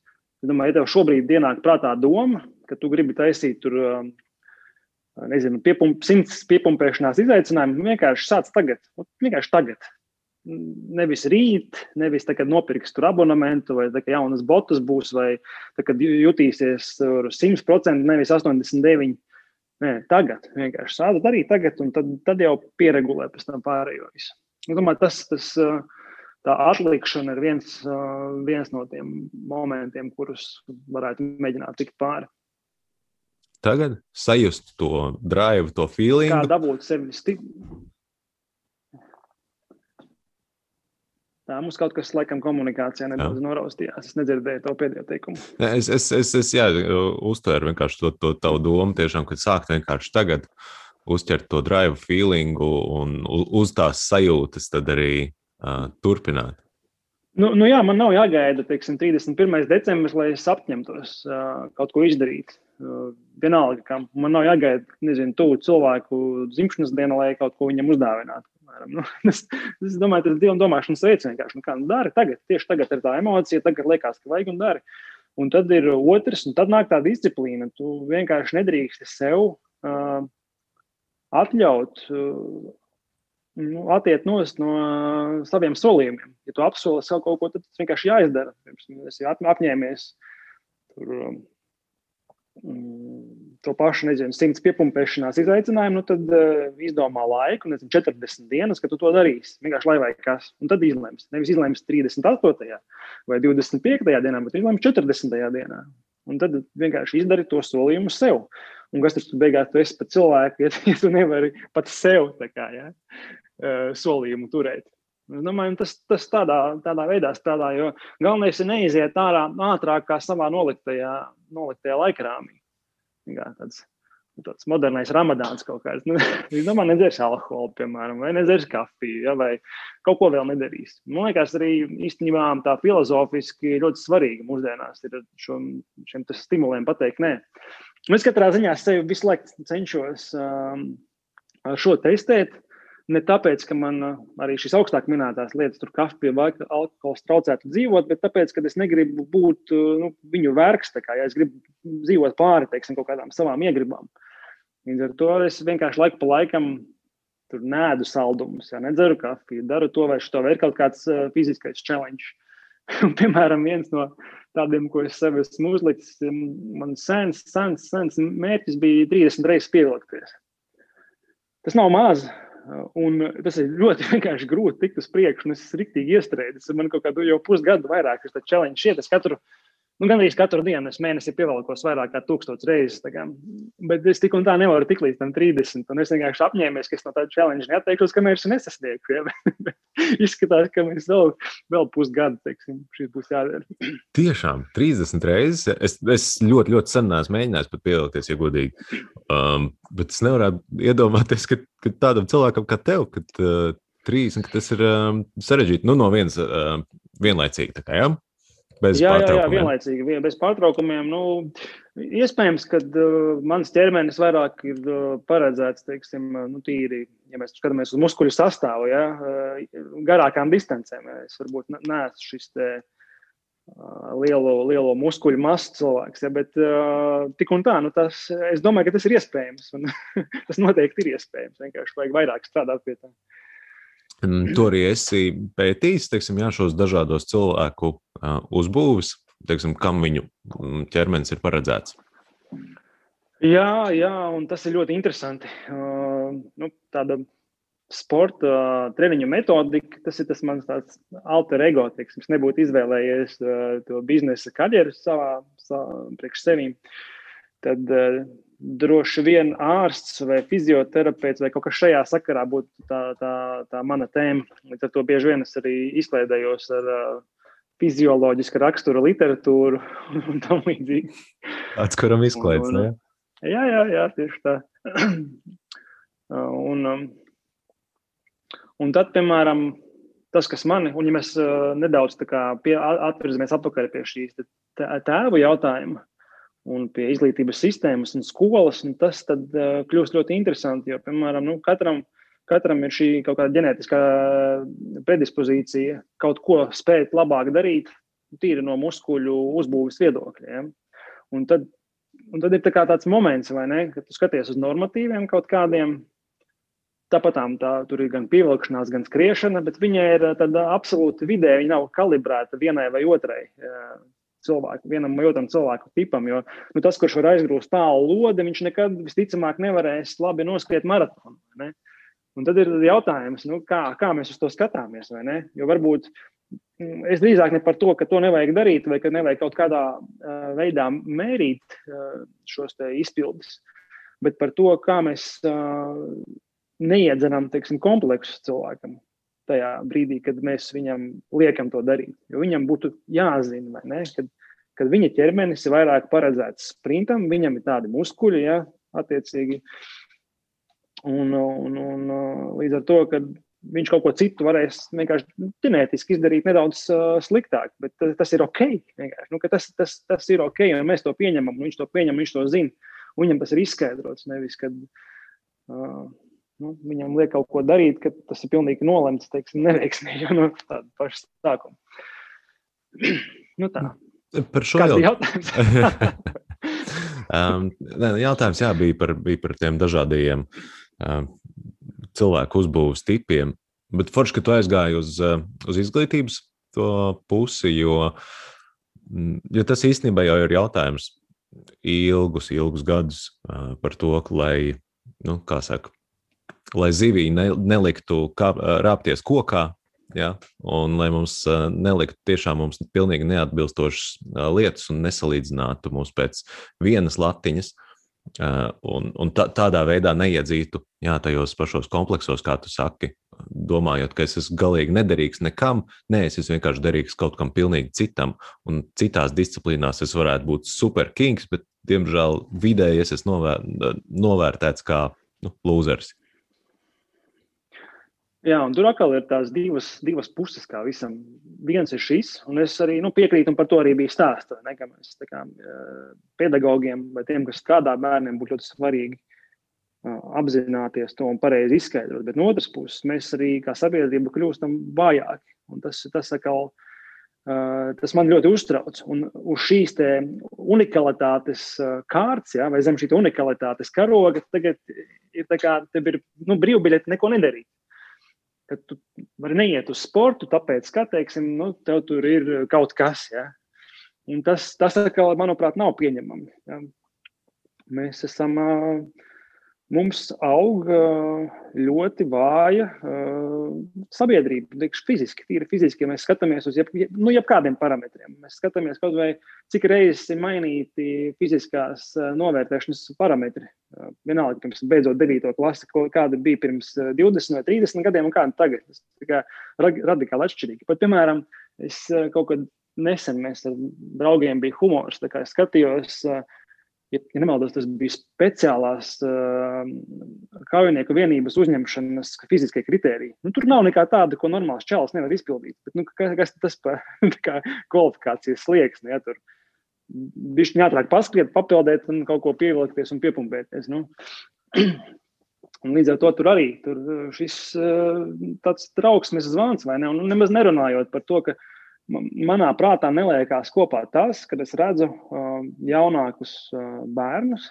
Es domāju, ja tev šobrīd ienāk prātā doma, ka tu gribi taisīt tur, uh, nezinu, piepump, simts piepumpēšanās izaicinājumu, vienkārši sāc tagad. Vienkārši tagad. Nevis rīt, nevis tad, kad nopirks tur abonementu, vai tad, kad jaunas botas būs, vai tad, kad jutīsies 100%, nevis 89%. Nē, tagad vienkārši sāc darīt tagad, un tad, tad jau pieregulē pēc tam pārējo visu. Es domāju, tas, tas, tā atlikšana ir viens, viens no tiem momentiem, kurus varētu mēģināt tikt pāri. Tagad sajust to drive, to feeling. Kā dabūt sevi stipri. Tā mums kaut kas, laikam, komunikācijā nedaudz jā. noraustījās. Es nedzirdēju to pēdējo teikumu. Es, es, es, es jā, uztvēru vienkārši to, to tavu domu, tiešām, kad sākt vienkārši tagad uzķert to drive feelingu un uz tās sajūtas, tad arī uh, turpināt. Nu, nu jā, man nav jāgaida teiksim, 31. decembris, lai es apņemtos uh, kaut ko izdarīt. Uh, vienalga, kam man nav jāgaida, nezinu, tuvu cilvēku dzimšanas diena, lai kaut ko viņam uzdāvinātu. [LAUGHS] Nu, es, es domāju, tas ir divu domāšanas veids. Nu, kā, nu, dari tagad, tieši tagad ir tā emocija, tagad liekas, ka vajag un dari. Un tad ir otrs, un tad nāk tā disciplīna. Tu vienkārši nedrīksti sev uh, atļaut uh, nu, attiekt no uh, saviem solījumiem. Ja tu apsoli sev kaut ko, tad tas vienkārši jāizdara. Es jau apņēmies tur, um, to pašu, nezinu, simts piepumpēšanās izaicinājumu, nu tad uh, izdomā laiku, nezinu, 40 dienas, kad tu to darīsi. Vienkārši lai vai kas. Un tad izlems. Nevis izlems 38. vai 25. dienā, bet izlems 40. dienā. Un tad vienkārši izdari to solījumu sev. Un kas tas beigās tu esi par cilvēku, [LAUGHS] ja tu nevari pat sev kā, ja, solījumu turēt. Es domāju, tas, tas tādā, tādā veidā strādā, jo galvenais ir neiziet ārā ātrāk kā savā noliktajā, noliktajā laikrāmī. Tāds, tāds modernais ramadāns kaut kāds. Nu, [LAUGHS] es domāju, nedzers alkoholu, piemēram, vai nedzers kafiju, ja, vai kaut ko vēl nedarīs. Man liekas, arī īstenībā tā filozofiski ļoti svarīga mūsdienās ir šo, šiem stimuliem pateikt nē. Nu, es katrā ziņā sevi visu laiku cenšos um, šo testēt. Ne tāpēc, ka man uh, arī šīs augstāk minētās lietas, tur kafija vai alkohols traucētu dzīvot, bet tāpēc, ka es negribu būt uh, nu, viņu. Kā, ja es gribu dzīvot pāri teiksim, kaut kādām savām iegribām. Līdz ar to es vienkārši laiku pa laikam tur nēdu saldumus, ja nedzeru kafiju, daru to vai šo, ir kaut kāds uh, fiziskais challenge. [LAUGHS] Un, piemēram, viens no tādiem, ko es sev esmu uzlicis. Man sens, sens, sens mērķis bija 30 reizes pievilkties. Tas nav maz. Un tas ir ļoti [LAUGHS] vienkārši grūti tikt uz priekšu. Es esmu rīktīgi iestrēdzis. Man kaut kādu jau pusgadu vairāk ir tā challenge. Šiet, es katru Nu, Gan arī katru dienu es mēnesī pievelkos vairāk kā tūkstoš reizes. Bet es tik un tā nevaru tikt līdz tam 30. Un es vienkārši apņēmies, ka es no tāda challenge neatteikšos, kamēr es nesasniegšu. Ja? [LAUGHS] Izskatās, ka mēs vēl, vēl pusgadu teiksim, šis būs jādara. [CLEARS THROAT] Tiešām 30 reizes. Es, es ļoti, ļoti sen neesmu mēģinājis pat pievilkties, ja godīgi. Um, bet es nevaru iedomāties, ka, ka tādam cilvēkam kā tev, kad uh, 30, ka tas ir um, sarežģīti. Nu, no vienas uh, vienlaicīgi. Kā, ja? Bez jā, jā, jā, vienlaicīgi, bez pārtraukumiem. Nu, iespējams, ka uh, mans ķermenis vairāk ir uh, paredzēts, teiksim, nu, tīri, ja mēs skatāmies uz muskuļu sastāvu, ja, uh, garākām distancēm. Es varbūt neesmu šis te, uh, lielo, lielo muskuļu masu cilvēks, ja, bet uh, tik un tā, nu, tas, es domāju, ka tas ir iespējams. Un, [LAUGHS] tas noteikti ir iespējams. Vienkārši vajag vairāk strādāt pie tā. Mm, to arī esi pētījis, teiksim, jā, šos dažādos cilvēku uzbūves, teiksim, kam viņu mm, ķermenis ir paredzēts. Jā, jā, un tas ir ļoti interesanti. Uh, nu, tāda sporta uh, treniņu metodika, tas ir tas mans tāds alter ego. Teiksim, es nebūtu izvēlējies uh, to biznesa karjeru savā, savā priekš sevīm. Tad uh, droši vien ārsts vai fizioterapeits vai kaut kas šajā sakarā būtu tā, tā, tā mana tēma. Līdz ar to bieži vien es arī izklaidējos ar uh, fizioloģiska rakstura literatūru un tam līdzīgi. Un, un, ne? Jā, jā, jā, tieši tā. [CLEARS THROAT] un, um, un tad, piemēram, tas, kas mani, un ja mēs uh, nedaudz pie, atvirzamies atpakaļ pie šīs tēvu jautājuma, un pie izglītības sistēmas un skolas, un tas tad uh, kļūst ļoti interesanti. Jo, piemēram, nu, katram, katram ir šī kaut kāda ģenētiskā predispozīcija kaut ko spēt labāk darīt, tīri no muskuļu uzbūves viedokļa. Ja? Un tad, un tad ir tā tāds moments, ne, kad tu skaties uz normatīviem kaut kādiem. Tāpat tā, tur ir gan pievilkšanās, gan skriešana, bet viņa ir absolūti vidē, viņa nav kalibrēta vienai vai otrai cilvēku, vienam vai otram cilvēku tipam. Jo nu, tas, kurš var aizgrūst tālu lodi, viņš nekad visticamāk nevarēs labi noskriet maratonu. Un tad ir jautājums, nu, kā, kā mēs uz to skatāmies. Jo varbūt mm, es drīzāk ne par to, ka to nevajag darīt, vai ka nevajag kaut kādā uh, veidā mērīt uh, šos izpildus, bet par to, kā mēs uh, neiedzenam teiksim, kompleksus cilvēkam tajā brīdī, kad mēs viņam liekam to darīt. Jo viņam būtu jāzina, ne, kad, kad viņa ķermenis ir vairāk paredzēts sprintam, viņam ir tādi muskuļi, ja, attiecīgi. Un, un, un līdz ar to, ka viņš kaut ko citu varēs vienkārši ģenētiski izdarīt nedaudz uh, sliktāk, bet tas, tas ir ok. Nu, tas, tas, tas ir ok, un mēs to pieņemam, un viņš to pieņem, viņš to zina. Viņam tas ir izskaidrots, nevis kad uh, nu, viņam liek kaut ko darīt, ka tas ir pilnīgi nolemts, teiksim, neveiksmīgi jau no tāda paša sākuma. [CLEARS THROAT] nu, tā. Par šo jautājumu. [LAUGHS] [LAUGHS] um, jautājums jā, bija, par, bija par tiem dažādiem uh, cilvēku uzbūves tipiem. Bet forši, ka tu aizgāji uz, uz izglītības to pusi, jo, mm, jo tas īstenībā jau ir jautājums ilgus, ilgus gadus par to, lai, nu, kā saka, lai zivī ne, neliktu kā, rāpties kokā, ja, un lai mums neliktu tiešām mums pilnīgi neatbilstošas lietas un nesalīdzinātu mūs pēc vienas latiņas. Un, un tā, tādā veidā neiedzītu jā, tajos pašos kompleksos, kā tu saki, domājot, ka es esmu galīgi nederīgs nekam. Nē, es esmu vienkārši derīgs kaut kam pilnīgi citam. Un citās disciplīnās es varētu būt superkings, bet, diemžēl, vidēji es esmu novēr, novērtēts kā nu, lūzers. Jā, un tur atkal ir tās divas, divas puses, kā visam. Viens ir šis, un es arī nu, piekrītu, un par to arī bija ka mēs kā, pedagogiem vai tiem, kas strādā bērniem, būtu ļoti svarīgi apzināties to un pareizi izskaidrot. Bet no otras puses, mēs arī kā sabiedrība kļūstam vājāki. Tas, tas, atkal, tas man ļoti uztrauc. Un uz šīs unikalitātes kārtas, ja, vai zem šī unikalitātes karoga, tagad ir, kā, ir nu, brīvbiļeti neko nedarīt ka tu vari neiet uz sportu, tāpēc, ka, teiksim, nu, tev tur ir kaut kas. Ja? Un tas, tas, manuprāt, nav pieņemami. Ja? Mēs esam uh, mums aug ļoti vāja sabiedrība, likšu fiziski, tīri fiziski, ja mēs skatāmies uz jeb, nu, jebkādiem parametriem. Mēs skatāmies kaut vai cik reizes ir mainīti fiziskās novērtēšanas parametri. Vienalga, pirms beidzot 9. klasi, kāda bija pirms 20 vai 30 gadiem un kāda tagad. Tas kā radikāli atšķirīgi. Pat, piemēram, es kaut kad nesen mēs ar draugiem bija humors, tā kā skatījos uh, ja, ja nemaldos, tas bija speciālās uh, kaujinieku vienības uzņemšanas fiziskie kriteriji. Nu, tur nav nekā tāda, ko normāls čels nevar izpildīt. Bet, nu, kas, kas tas par [LAUGHS] kvalifikācijas slieksni? Ja, tur viņš ātrāk paskriet, papildēt un kaut ko pievilkties un piepumpēties. Nu. [CLEARS THROAT] Un līdz ar to tur arī tur šis uh, tāds trauksmes zvans, vai ne? Un nemaz nerunājot par to, ka manā prātā neliekās kopā tas, kad es redzu uh, jaunākus uh, bērnus,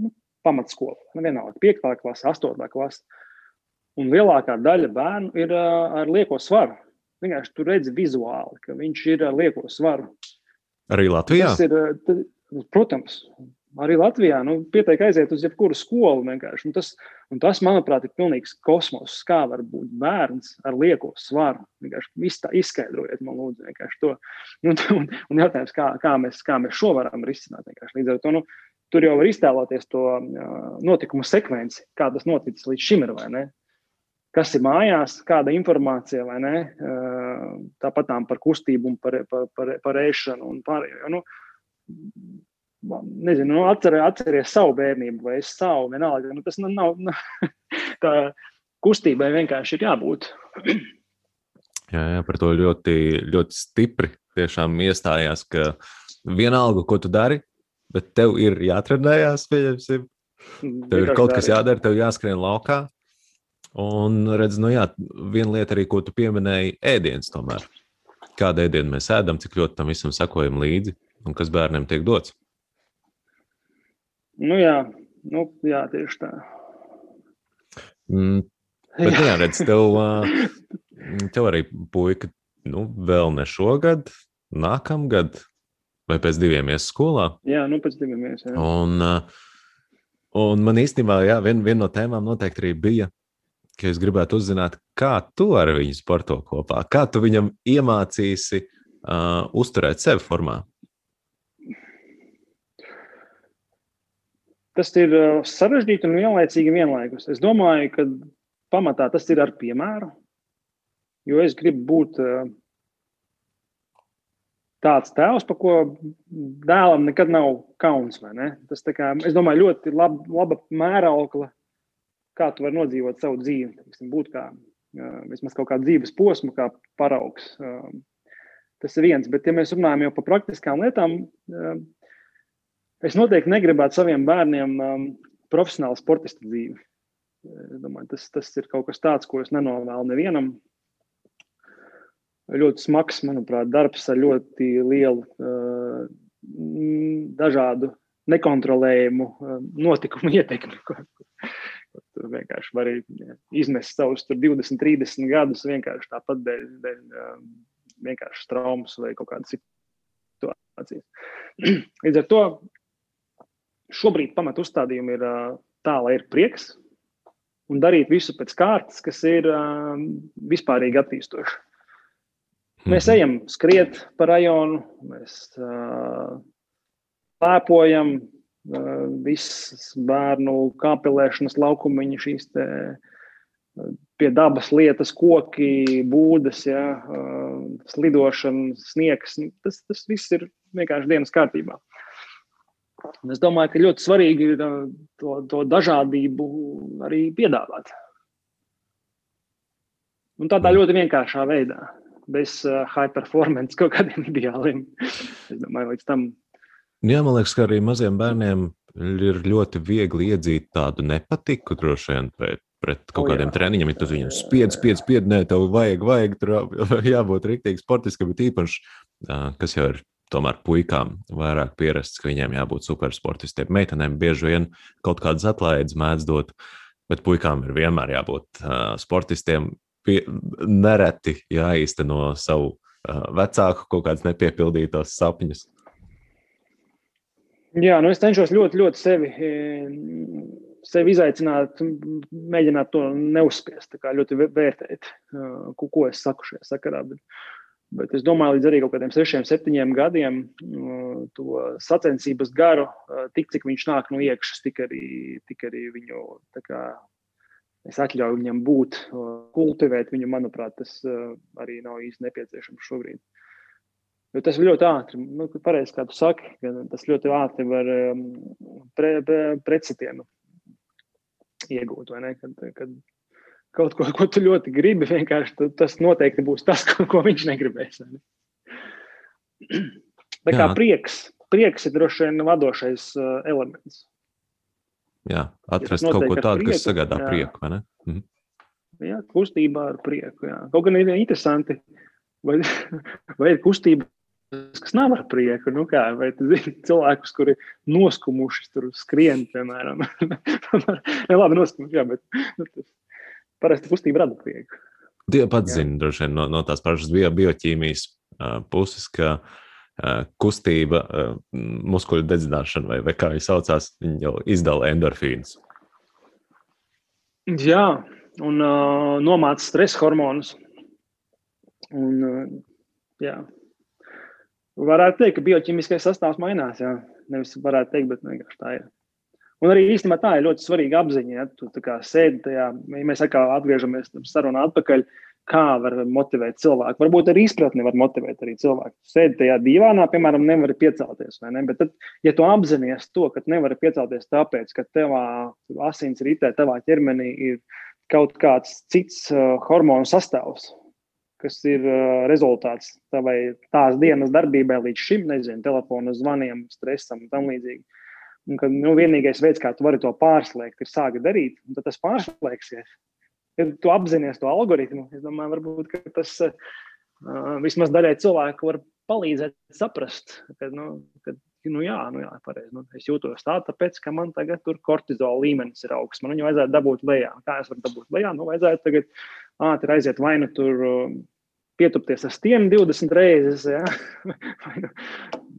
nu, pamatskolu, nu, vienalga, 5. klase, 8. klase. Un lielākā daļa bērnu ir uh, ar lieko svaru. Vienkārši tur redzi vizuāli, ka viņš ir ar lieko svaru. Arī Latvijā? Tas ir, protams, Arī Latvijā nu, pietiek aiziet uz jebkuru skolu. Un tas, un tas, manuprāt, ir pilnīgs kosmos. Kā var būt bērns ar lieko svaru? Vienkārši izskaidrojiet man, lūdzu, to. Un, un, un jautājums, kā, kā, mēs, kā mēs šo varam risināt. Līdz ar to nu, tur jau var iztēloties to notikumu sekvenci, kā tas noticis līdz šim ir. Kas ir mājās, kāda informācija, vai ne? Tāpat par kustību, par, par, par, par ēšanu un pārējo. Nu, nezinu, nu, atcer, atceries savu bērnību, vai es savu vienalga. Nu, tas nu, nav, nu, [LAUGHS] tā kustībai vienkārši ir jābūt. Jā, jā, par to ļoti, ļoti stipri tiešām iestājās, ka vienalga, ko tu dari, bet tev ir jātrenējās, pieņemsim. Tev ir kaut kas jādara, tev jāskrien laukā. Un redz, nu jā, viena lieta arī, ko tu pieminēji, ēdiens tomēr. Kādu ēdienu mēs ēdam, cik ļoti tam visam sekojam līdzi un kas bērniem tiek dots. Nu, jā, nu, jā tieši tā. Mm, bet, jā, redz, tev, [LAUGHS] tev arī puika nu, vēl ne šogad, nākamgad, vai pēc diviem ies skolā. Jā, nu pēc diviem ies. Jā. Un, un man īstenībā, jā, viena vien no tēmām noteikti arī bija ka es gribētu uzzināt, kā tu ar viņu sporto kopā, kā tu viņam iemācīsi uh, uzturēt sevi formā. Tas ir sarežģīti un vienlaicīgi vienlaikus. Es domāju, ka pamatā tas ir ar piemēru, jo es gribu būt tāds tēls, par ko dēlam nekad nav kauns. Tas, kā, es domāju, ļoti lab, laba mēraukla kā tu vari nodzīvot savu dzīvi, tiksim, būt kā vismaz kaut kāda dzīves posma, kā paraugs. Tas ir viens, bet, ja mēs runājam jau par praktiskām lietām, es noteikti negribētu saviem bērniem profesionālu sportistu dzīvi. Domāju, tas, tas ir kaut kas tāds, ko es nenovēlu nevienam. Ļoti smags, manuprāt, darbs ar ļoti lielu, dažādu nekontrolējumu notikumu [LAUGHS] ietekmi, Tur vienkārši var izmest savus 20, 30 gadus vienkārši tāpat dēļ, dēļ um, vienkārši traumas vai kaut kādas situācijas. [CLEARS THROAT] Līdz ar to šobrīd pamat uzstādījumi ir tā, lai ir prieks un darīt visu pēc kārtas, kas ir vispārīgi attīstoši. Mēs mhm. ejam skriet pa rajonu, mēs lēpojam, visas bērnu kāpelēšanas laukumiņi, šīs te, pie dabas lietas, koki, būdas, ja, slidošana, sniegs. Tas, tas viss ir vienkārši dienas kārtībā. Un es domāju, ka ļoti svarīgi ir to, to dažādību arī piedāvāt. Un tādā ļoti vienkāršā veidā, bez uh, high performance kaut kādiem [LAUGHS] ideāliem. Es domāju, līdz tam Jā, man liekas, ka arī maziem bērniem ir ļoti viegli iedzīt tādu nepatiku droši vien pret, pret kaut oh, kādiem jā. treniņiem. Ja tu viņam spiedz, spiedz, spiedz, nē, tev vajag, vajag, tur jābūt rīktīgi sportiskam, bet īpaši, kas jau ir tomēr puikām vairāk pierasts, ka viņiem jābūt supersportistiem. Meitenēm bieži vien kaut kādas atlaides mēdz dot, bet puikām ir vienmēr jābūt uh, sportistiem. Pie, nereti jāīsteno savu uh, vecāku kaut kādas nepiepildītos sapņus. Jā, nu es cenšos ļoti, ļoti sevi, sevi izaicināt, mēģināt to neuzspiest, ļoti vērtēt, ko es saku šajā sakarā. Bet, bet es domāju, līdz arī kaut kādiem sešiem, septiņiem gadiem to sacensības garu, tik cik viņš nāk no iekšas, tik arī, tik arī viņu kā, es atļauju viņam būt, kultivēt viņu. Manuprāt, tas arī nav īsti nepieciešams šobrīd. Jo tas ļoti ātri. Nu, pareizi, kā tu saki, tas ļoti ātri var um, pre, pre, precitienu iegūt. Kad, kad kaut ko, ko tu ļoti gribi, vienkārši tas noteikti būs tas, [LAUGHS] ko, ko viņš negribēs. Ne? [CLEARS THROAT] Tā kā Jā. prieks, prieks ir droši vien vadošais uh, elements. Jā, atrast ja kaut ko tādu, prieku, kas sagādā jā. prieku. Mhm. Jā, kustībā ar prieku. Jā. Kaut gan ir interesanti, vai, [LAUGHS] vai ir kustība kas nav ar prieku. Nu kā, vai zini cilvēkus, kuri noskumuši tur skrien, piemēram. ne, [LAUGHS] labi, noskumuši, jā, bet nu, tas parasti kustība rada prieku. Tie pats zina, droši vien no, no tās pašas bio, bioķīmijas uh, puses, ka uh, kustība, uh, muskuļu dedzināšana, vai, vai kā viņi saucās, viņi jau izdala endorfīnus. Jā, un uh, nomāca stresa hormonus. Un, uh, jā, Varētu teikt, ka bioķīmiskais sastāvs mainās. Jā. Nevis varētu teikt, bet vienkārši tā ir. Un arī īstenībā tā ir ļoti svarīga apziņa. Ja tu sēdi tajā, ja mēs atkal atgriežamies sarunā atpakaļ, kā var motivēt cilvēku. Varbūt arī izpratni var motivēt arī cilvēku. Tu sēdi tajā divānā, piemēram, nevari piecelties. Ne? Bet tad, ja tu apzinājies to, ka nevari piecelties tāpēc, ka tavā asins ritē, tavā ķermenī ir kaut kāds cits uh, hormonu sastāvs, kas ir uh, rezultāts tavai tās dienas darbībai līdz šim, nezinu, telefona zvaniem, stresam un tam līdzīgi. Un kad nu, vienīgais veids, kā tu vari to pārslēgt, ir sākt darīt, un tad tas pārslēgsies. Kad tu apzinājies to algoritmu, es domāju, varbūt tas uh, vismaz daļai cilvēku var palīdzēt saprast, ka, nu, ka nu, jā, nu, jā pareizi. Nu, es jūtos tā, tāpēc, ka man tagad tur kortizola līmenis ir augsts. Man viņu vajadzētu dabūt lejā. Kā es varu dabūt lejā? Nu, vajadzētu tagad ātri aiziet vai nu tur pietupties ar stieni 20 reizes, ja? [LAUGHS] vai, nu,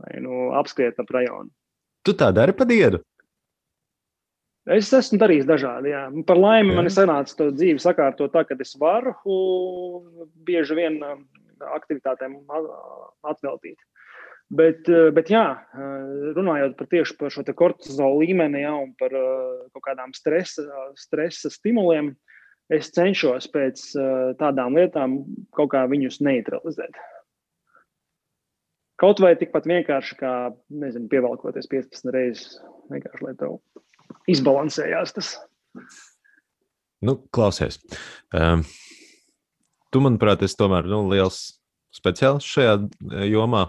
vai nu apskriet ap rajonu. Tu tā dari pa dienu? Es esmu darījis dažādi. Jā. Par laimi man ir sanācis to dzīvi sakārtot tā, ka es varu bieži vien aktivitātēm atveltīt. Bet, bet jā, runājot par tieši par šo kortizola līmeni jā, un par kaut kādām stresa, stresa stimuliem, es cenšos pēc tādām lietām kaut kā viņus neutralizēt. Kaut vai tikpat vienkārši kā, nezinu, pievelkoties 15 reizes, vienkārši lai tev izbalansējās tas. Nu, klausies. Um, tu, manuprāt, esi tomēr nu, liels speciālists šajā eh, jomā.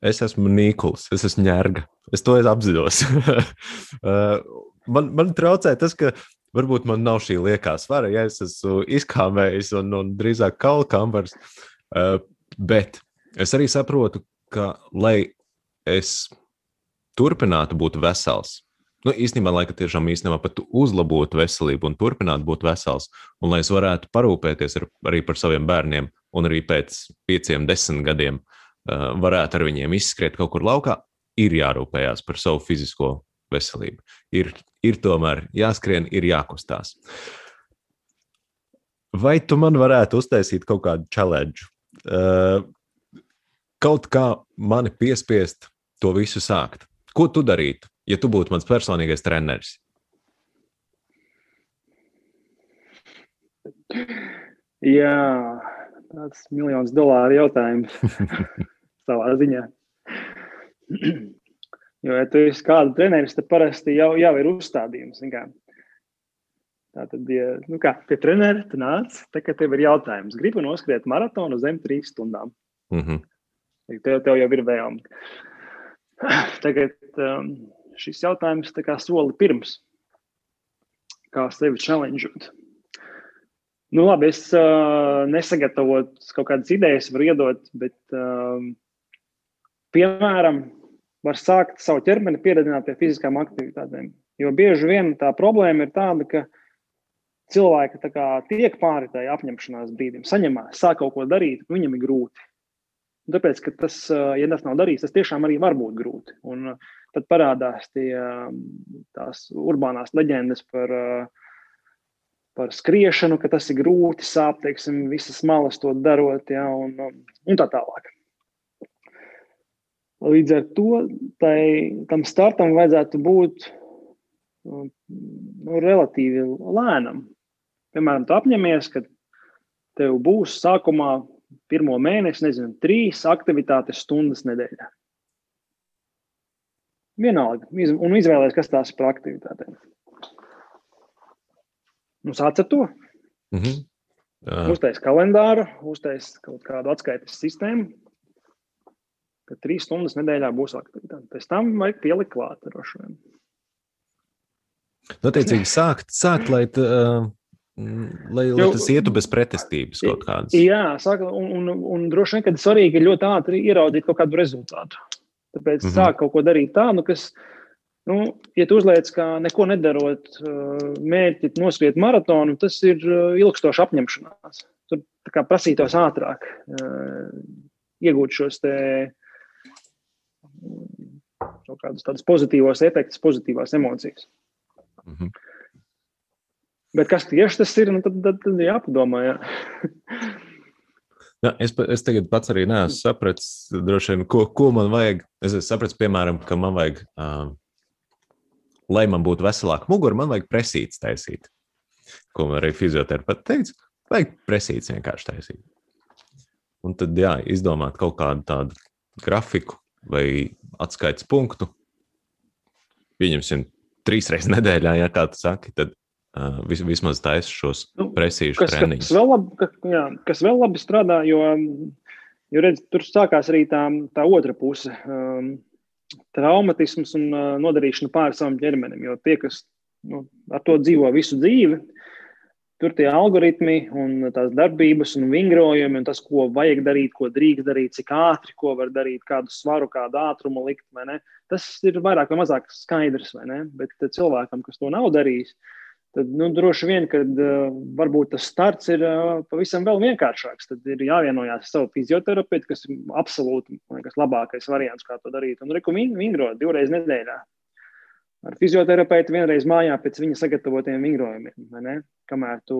Es esmu Nīkuls, es esmu ņērga. Es to apzinos. uh, [LAUGHS] man, man traucē tas, ka varbūt man nav šī liekā svara, ja es esmu izkāmējis un, un drīzāk kalkambars. Uh, bet es arī saprotu, ka, lai es turpinātu būt vesels, nu, īstenībā, lai tiešām īstenībā pat uzlabotu veselību un turpinātu būt vesels, un lai es varētu parūpēties ar, arī par saviem bērniem, un arī pēc pieciem, desmit gadiem uh, varētu ar viņiem izskriet kaut kur laukā, ir jārūpējas par savu fizisko veselību. Ir, ir tomēr jāskrien, ir jākustās. Vai tu man varētu uztaisīt kaut kādu challenge? Uh, kaut kā mani piespiest to visu sākt. Ko tu darītu? ja tu būtu mans personīgais treneris? Jā, tāds miljonus dolāru jautājums [LAUGHS] savā ziņā. jo, ja tu esi kāda treneris, tad parasti jau, jau ir uzstādījums. Tā tad, ja nu kā, pie treneris nāc, tad, tev ir jautājums, gribu noskriet maratonu zem trīs stundām. Mm -hmm. Tev, tev jau ir vēlme. [SIGHS] Tagad um, šis jautājums kā soli pirms, kā sevi challengeot. Nu, labi, es uh, nesagatavotu kaut kādas idejas, varu iedot, bet, uh, piemēram, var sākt savu ķermeni pieredzināt pie fiziskām aktivitātēm. Jo bieži vien tā problēma ir tāda, ka cilvēki kā, tiek pāri tai apņemšanās brīdim, saņemās, sāk kaut ko darīt, viņam ir grūti. Un tāpēc, ka tas, ja tas nav darīts, tas tiešām arī var būt grūti. Un, tad parādās tie, tās urbānās leģendas par, par skriešanu, ka tas ir grūti, sāp, teiksim, visas malas to darot, ja, un, un tā tālāk. Līdz ar to tai, tam startam vajadzētu būt nu, relatīvi lēnam. Piemēram, tu apņemies, ka tev būs sākumā pirmo mēnesi, nezinu, trīs aktivitātes stundas nedēļā. Vienalga. Un izvēlēties, kas tās ir par aktivitātēm. Nu, sāc ar to. Mm -hmm. Uh. Uztais kalendāru, uztais kaut kādu atskaites sistēmu, ka trīs stundas nedēļā būs aktivitāte. Pēc tam vajag pielikt klāt droši vien. Noteicīgi sākt, sākt lai, t, uh, lai, lai jo, tas ietu bez pretestības kaut kādas. Jā, sāk, un, un, un droši vien, ka svarīgi ir ļoti ātri ieraudzīt kaut kādu rezultātu. Tāpēc mm -hmm. sāk kaut ko darīt tādu, kas, nu, ja tu uzliec, ka neko nedarot, mērķi noskriet maratonu, tas ir ilgstoši apņemšanās. Tur kā prasītos ātrāk iegūt šos te kaut kādus tādus pozitīvos efektus, pozitīvās emocijas. Mm -hmm. Bet kas tieši tas ir, nu, tad, tad, tad jāpadomā. Jā. Ja, es, es tagad pats arī neesmu sapratis, vien, ko, ko man vajag. Es sapratu, piemēram, ka man vajag, uh, lai man būtu veselāka mugura, man vajag presītas taisīt. Ko man arī fizioterapeits teica, vajag presītas vienkārši taisīt. Un tad, jā, izdomāt kaut kādu tādu grafiku vai atskaites punktu. Pieņemsim, trīs reizes [LAUGHS] nedēļā, ja kā tu saki, tad vis, vismaz taisa šos nu, presīžu treniņus. Kas vēl, labi, ka, jā, kas vēl labi strādā, jo, jo redz, tur sākās arī tā, tā otra puse. Um, traumatisms un uh, nodarīšana pāri savam ķermenim. Jo tie, kas nu, ar to dzīvo visu dzīvi, tur tie algoritmi un tās darbības un vingrojumi un tas, ko vajag darīt, ko drīkst darīt, cik ātri, ko var darīt, kādu svaru, kādu ātrumu likt, tas ir vairāk vai mazāk skaidrs. Vai Bet cilvēkam, kas to nav darījis, uh, tad nu, droši vien, ka uh, varbūt tas starts ir uh, pavisam vēl vienkāršāks. Tad ir jāvienojās ar savu fizioterapeitu, kas ir absolūti liekas, labākais variants, kā to darīt. Un reku vingrot divreiz nedēļā. ar fizioterapeitu vienreiz mājā pēc viņa sagatavotiem vingrojumiem, kamēr tu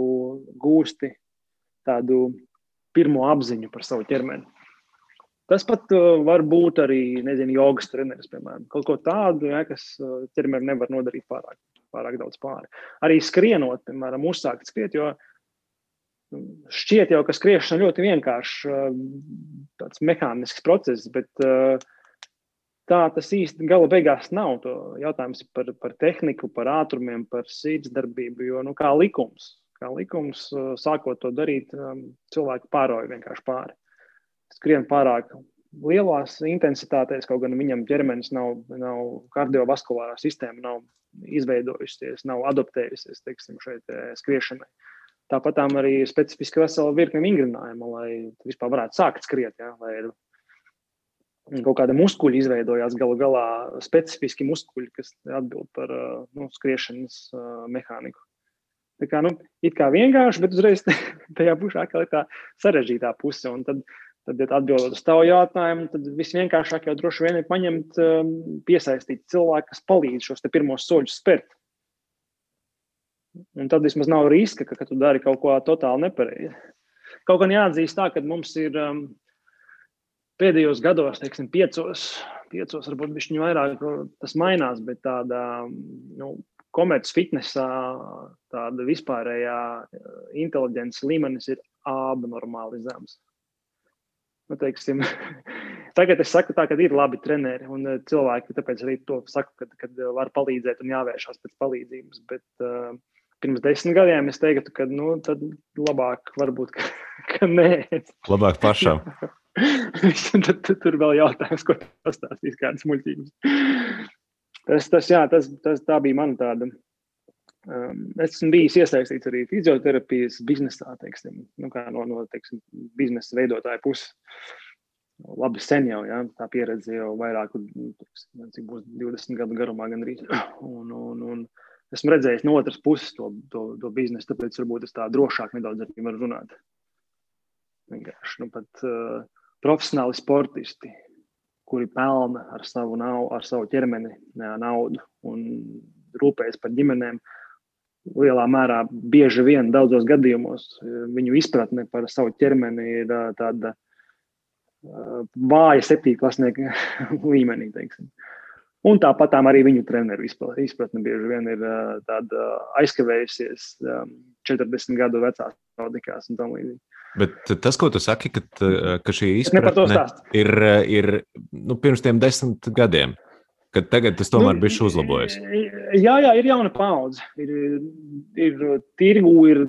gūsti tādu pirmo apziņu par savu ķermeni. Tas pat uh, var būt arī, nezinu, jogas treneris, piemēram, kaut ko tādu, ja, kas uh, ķermenim nevar nodarīt pārāk, pārāk daudz pāri. Arī skrienot, piemēram, uzsākt skriet, jo nu, šķiet jau, ka skriešana ļoti vienkāršs, uh, tāds mehānisks process, bet uh, tā tas īsti gala beigās nav. To jautājums par, par tehniku, par ātrumiem, par sirdsdarbību, jo nu, kā likums, kā likums, uh, sākot to darīt, um, cilvēku pāroja vienkārši pāri skrien pārāk lielās intensitātēs, kaut gan viņam ķermenis nav, nav kardiovaskulārā sistēma, nav izveidojusies, nav adaptējusies teiksim, šeit skriešanai. Tāpat arī ir specifiski vesela virkne vingrinājumu, lai vispār varētu sākt skriet. Ja, lai kaut kāda muskuļa izveidojās galu galā specifiski muskuļi, kas atbild par nu, skriešanas mehāniku. Tā kā, nu, it kā vienkārši, bet uzreiz [LAUGHS] tajā pusē ir tā sarežģītā puse. Un tad Tad, ja atbildot uz tavu jautājumu, tad visvienkāršāk jau droši vien ir paņemt, um, piesaistīt cilvēku, kas palīdz šos pirmos soļus spērt. Un tad vismaz nav riska, ka, ka tu dari kaut ko totāli nepareizi. Kaut gan jāatzīst tā, ka mums ir um, pēdējos gados, teiksim, piecos, piecos varbūt viņš vairāk tas mainās, bet tāda nu, komerces fitnesā, tāda vispārējā uh, inteliģences līmenis ir abnormāli zems. Nu, teiksim, [LAUGHS] tagad es saku, tā, ka ir labi treneri un eh, cilvēki. Tāpēc arī to saku, kad, kad var palīdzēt un jāvēršās pēc palīdzības. Bet uh, pirms desmit gadiem es teiktu, ka nu, tad labāk varbūt, [LAUGHS] ka, ka nē. Labāk pašam. [LAUGHS] tad, tad tur vēl jautājums, ko pastāstīs kādas muļķības. Tas, tas, jā, tas, tas, tā bija mana tāda esmu bijis iesaistīts arī fizioterapijas biznesā, teiksim, nu, no, no teiksim, biznesa veidotāja puses. Labi, sen jau ja, tā pieredze jau vairāk, teiksim, cik būs 20 gadu garumā gandrīz. [CLEARS THROAT] Un, un, un esmu redzējis no otras puses to, to, to biznesu, tāpēc varbūt es tā drošāk nedaudz arī varu runāt. Vienkārši, nu, pat uh, profesionāli sportisti, kuri pelna ar savu, nav, ar savu ķermeni naudu un rūpējas par ģimenēm, uh, lielā mērā bieži vien daudzos gadījumos eh, viņu izpratne par savu ķermeni ir eh, tāda eh, vāja septīklasnieka [LAUGHS] līmenī. Teiksim. Un tāpat arī viņu treneru izpratne bieži vien ir tāda aizkavējusies 40 gadu vecās audikās un tam līdzīgi. Bet tas, ko tu saki, ka, ka šī izpratne ir, ir nu, pirms tiem desmit gadiem, Kad tagad tas tomēr nu, bija uzlabojies. Jā, jā, ir jauna paudze. Ir, ir tirgu, ir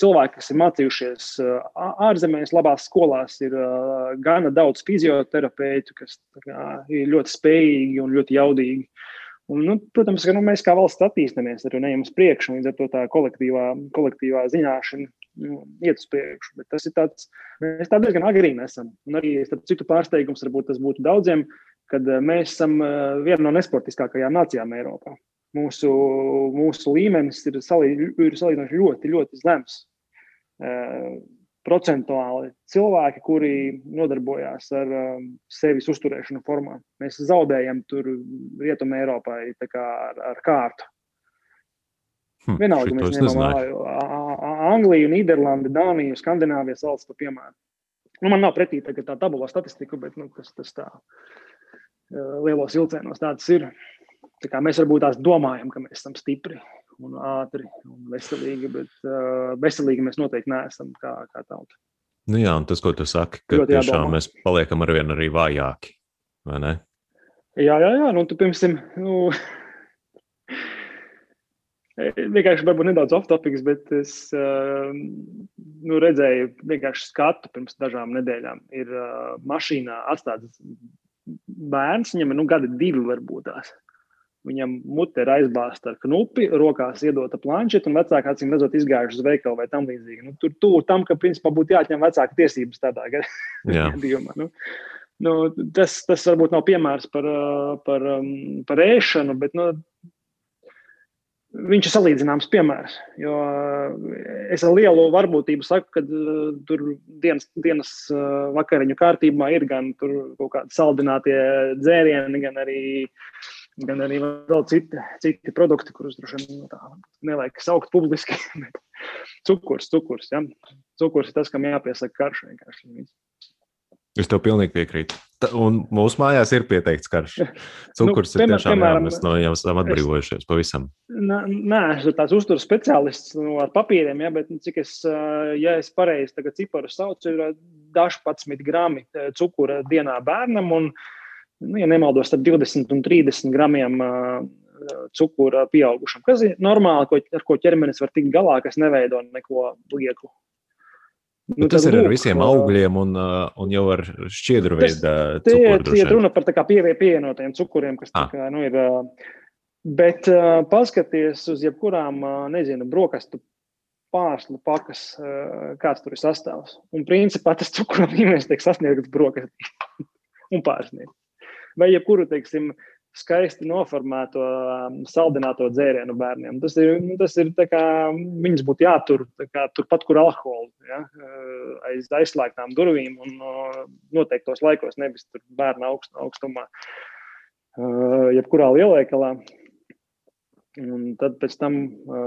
cilvēki, kas ir mācījušies ārzemēs, labās skolās. Ir gana daudz fizioterapeitu, kas kā, ir ļoti spējīgi un ļoti jaudīgi. Un, nu, protams, ka nu, mēs kā valsts attīstāmies, arī neejam uz priekšu, līdz ar to tā kolektīvā, kolektīvā zināšana nu, iet uz priekšu. Bet tas ir tāds, mēs tā diezgan agrīni esam. Un arī, starp citu, pārsteigums varbūt tas būtu daudziem, kad eh, mēs esam eh, viena no nesportiskākajām nācijām Eiropā. Mūsu, mūsu līmenis ir, salī, ir salīdzinoši ļoti, ļoti zems. Eh, procentuāli cilvēki, kuri nodarbojās ar sevis uzturēšanu formā. Mēs zaudējam tur rietumē Eiropai ar, ar kārtu. Hm, Vienalga, mēs ņemam Angliju, Nīderlandi, Dāniju, Skandināvijas valsts par piemēru. Nu, man nav pretī tā, tā tabula statistika, bet nu, tas, tas tā. Uh, lielos vilcienos tāds ir. Tā kā mēs varbūt tās domājam, ka mēs esam stipri un ātri un veselīgi, bet uh, veselīgi mēs noteikti neesam kā, kā tauta. Nu jā, un tas, ko tu saki, ka Ļoti tiešām jādomā. mēs paliekam ar vien arī vājāki, vai ne? Jā, jā, jā, nu tu, piemēram, nu, [LAUGHS] vienkārši varbūt nedaudz off-topics, bet es uh, nu, redzēju vienkārši skatu pirms dažām nedēļām. Ir uh, mašīnā atstāts bērns, viņam ir nu, gadi divi, varbūt tās. Viņam mute ir aizbāzta ar knupi, rokās iedota planšeta, un vecāki acīm redzot, izgājuši uz veikalu vai tam līdzīgi. Nu, tur tuvu tam, ka principā būtu jāatņem vecāka tiesības tādā [LAUGHS] gadījumā. Nu, nu, tas, tas varbūt nav piemērs par, par, par ēšanu, bet nu, viņš ir salīdzināms piemērs. Es ar lielu varbūtību saku, ka uh, tur dienas, dienas uh, vakariņu kārtībā ir gan kaut kādi saldinātie dzērieni, gan arī gan arī vēl citi, citi produkti, kurus droši vien nevajag saukt publiski. [LAUGHS] cukurs, cukurs. Ja? Cukurs ir tas, kam jāpiesaka karš vienkārši. Es tev pilnīgi piekrītu. Un mūsu mājās ir pieteikts karš. [LAUGHS] Cukurs nu, piemēram, ir tiešām piemēram, jā, mēs no jau esam atbrīvojušies pavisam. Nē, es esmu tāds uzturs speciālists nu, ar papīriem, ja, bet nu, cik es, ja es pareizi tagad ciparu saucu, ir daži 11 grami cukura dienā bērnam un, nu, ja nemaldos, tad 20 un 30 gramiem cukura pieaugušam. Kas ir normāli, ko, ar ko ķermenis var tikt galā, kas neveido neko lieklu. Nu, tas ir lūk, ar visiem augļiem un, un jau ar šķiedru veidu. Tie ir runa par pievie, pievienotiem cukuriem, kas ah. kā, nu, ir. Bet paskaties uz jebkurām, nezinu, brokastu pārslu pakas, kāds tur ir sastāvs. Un principā tas cukuru līmenis [LAUGHS] tiek sasniegts brokastī [LAUGHS] un pārsniegts. Vai jebkuru, teiksim, skaisti noformēto um, saldināto dzērienu bērniem. Tas ir, nu, tas ir kā, viņas būtu jātur kā, turpat, kur alkohola, ja, uh, aiz aizslēgtām durvīm un uh, noteiktos laikos, nevis tur bērna augst, augstumā, uh, jebkurā lielveikalā. Un tad pēc tam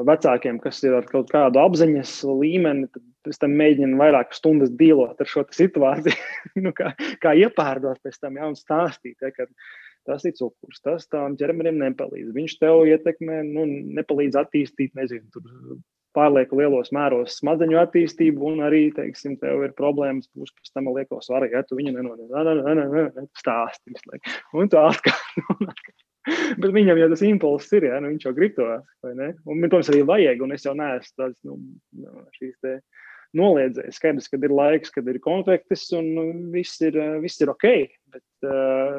vecākiem, kas ir ar kaut kādu apziņas līmeni, tad mēģina vairākas stundas dīlot ar šo situāciju, [LAUGHS] nu, kā, kā iepārdot pēc tam, ja, un stāstīt, ja, ka tas ir cukurs. Tas tam ķermenim nepalīdz. Viņš tev ietekmē, nu, nepalīdz attīstīt, nezinu, tur pārlieku lielos mēros smadzeņu attīstību, un arī, teiksim, tev ir problēmas būs pēc tam lieko svaru, ja tu viņu nenodod, stāsti visu laiku. Un tu atkal. [LAUGHS] Bet viņam jau tas impulss ir, ja nu, viņš jau grib to, vai ne? Un, protams, arī vajag, un es jau neesmu tāds, nu, šīs te noliedzējis. Skaidrs, ka ir laiks, kad ir konflikts un nu, viss ir, viss ir ok. Bet,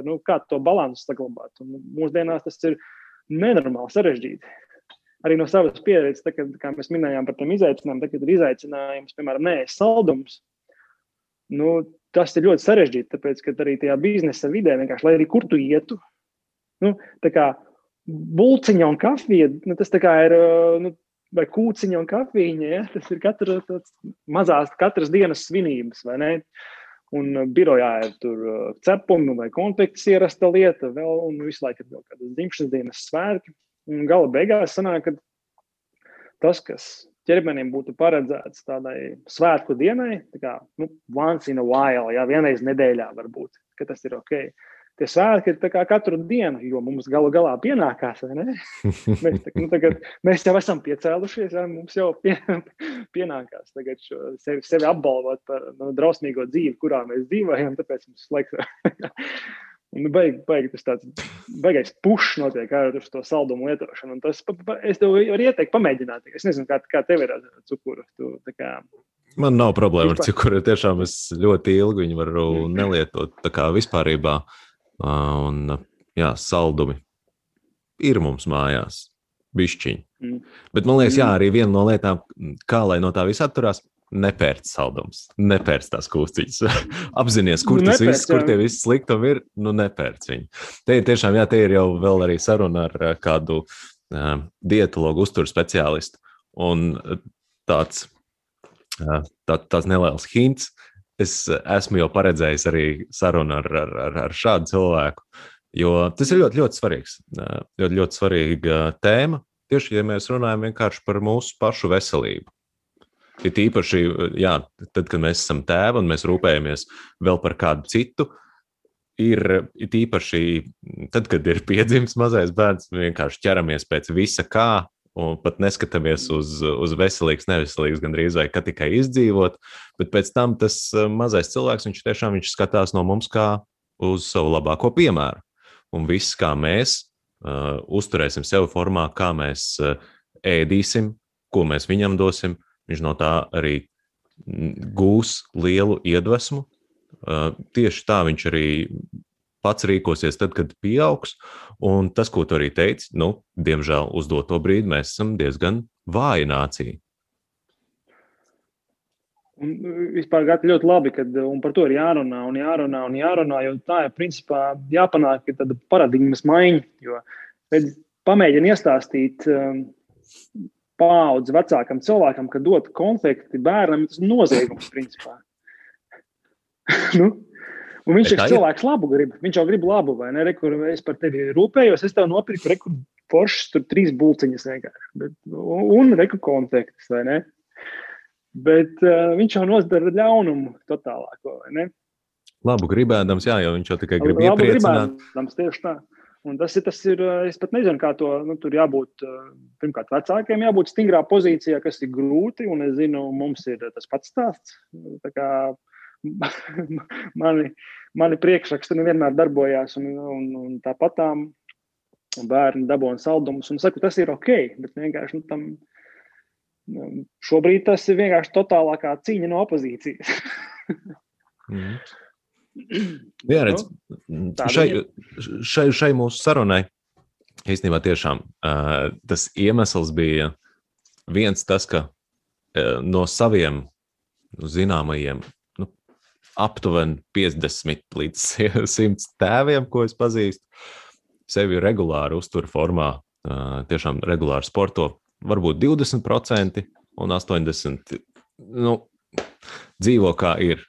nu, kā to balansu saglabāt? Un mūsdienās tas ir nenormāli sarežģīti. Arī no savas pieredzes, kad, kā mēs minējām par tiem izaicinājumiem, kad ir izaicinājums, piemēram, nē, saldums, nu, tas ir ļoti sarežģīti. Tāpēc, ka arī tajā biznesa vidē, lai arī kur tu ietu, nu, tā kā bulciņa un kafija, nu, tas ir nu, vai kūciņa un kafīņa. Ja? Tas ir katra mazās, katras dienas svinības, vai ne? Un uh, birojā ir tur uh, cepumi vai konflikts ierasta lieta, vēl, un visu laiku ir vēl kādas dzimšanas dienas svētki. Un gala beigās sanāk, ka tas, kas ķermenim būtu paredzēts tādai svētku dienai, tā kā nu, once in a while, ja vienreiz nedēļā varbūt, ka tas ir ok tie svētki ir katru dienu, jo mums galu galā pienākās. [LAUGHS] mēs, tā, nu, tagad, mēs jau esam piecēlušies, ja, mums jau pie, pienākās sevi, sevi apbalvot par nu, drausmīgo dzīvi, kurā mēs dzīvojam. Tāpēc mums laiks. Nu, baigi, baigi tas tāds baigais pušs notiek ar to saldumu lietošanu. Un tas, pa, pa, es tev varu ieteikt, pamēģināt. Es nezinu, kā, kā tev ir ar cukuru. Tu, kā, Man nav problēma ar cukuru. Tiešām es ļoti ilgi viņu varu nelietot. Tā kā vispārībā uh, Un, jā, saldumi ir mums mājās. Bišķiņi. Mm. Bet man liekas, jā, mm. arī viena no lietām, kā lai no tā viss atturās, nepērc saldums, nepērc tās kūciņas. [LAUGHS] Apzinies, kur nu, tas nepērc, viss, kur tie visi sliktumi ir, nu nepērc viņu. Te ir tiešām, jā, te ir jau vēl arī saruna ar kādu uh, dietologu, uzturu speciālistu. Un tāds, uh, tā, tāds neliels hints, es esmu jau paredzējis arī sarunu ar, ar, ar, ar šādu cilvēku. Jo tas ir ļoti, ļoti svarīgs, ļoti, ļoti svarīga tēma. Tieši, ja mēs runājam par mūsu pašu veselību. Ir īpaši, jā, tad, kad mēs esam tēvi un mēs rūpējamies vēl par kādu citu, ir īpaši tad, kad ir [LAUGHS] piedzimis mazais bērns, vienkārši ķeramies pēc visa, kā un pat neskatāmies uz, uz veselīgas, neveselīgas, gandrīz vai kā tikai izdzīvot, bet pēc tam tas eh, mazais cilvēks, viņš tiešām viņš skatās no mums kā uz savu labāko piemēru. Un viss, kā mēs uh, uzturēsim sevi formā, kā mēs uh, ēdīsim, ko mēs viņam dosim, viņš no tā arī gūs lielu iedvesmu. Uh, tieši tā viņš arī pats rīkosies tad, kad pieaugs. Un tas, ko tu arī teici, nu, diemžēl uz doto brīdi mēs esam diezgan vāja nācija. Un vispār ļoti labi, ka par to ir jārunā un jārunā un jārunā, jo tā ir principā jāpanāk tāda paradigmas maiņa. Jo, pamēģini iestāstīt um, paudzi vecākam cilvēkam, ka dot konflikti bērnam, tas ir noziegums principā. [LAUGHS] nu, Un viņš ir cilvēks labu grib. Viņš jau grib labu, vai ne? Re, kur es par tevi rūpējos, es tev nopirku reku poršs, tur trīs bulciņas vienkārši. Bet, un reku konteksts, vai ne? Bet uh, viņš jau nozdara ļaunumu totālāko, vai ne? Labu gribēdams, jā, jo viņš jau tikai grib labu iepriecināt. Gribēdams, tieši tā. Un tas ir, tas ir, es pat nezinu, kā to, nu, tur jābūt, pirmkārt, vecākiem jābūt stingrā pozīcijā, kas ir grūti, un es zinu, mums ir tas pats stāsts. [LAUGHS] Mani, mani priekšraksti nevienmēr darbojās, un, un, un tāpat tām bērni dabūna saldumus, un saku, tas ir ok, bet vienkārši nu, tam, nu, šobrīd tas ir vienkārši totālākā cīņa no opozīcijas. mm. Jā, redz, nu, šai, šai, šai mūsu sarunai īstenībā tiešām uh, tas iemesls bija viens tas, ka uh, no saviem zināmajiem aptuveni 50 līdz [LAUGHS] 100 tēviem, ko es pazīstu, sevi regulāri uztur formā, tiešām regulāri sporto, varbūt 20% un 80% nu, dzīvo kā ir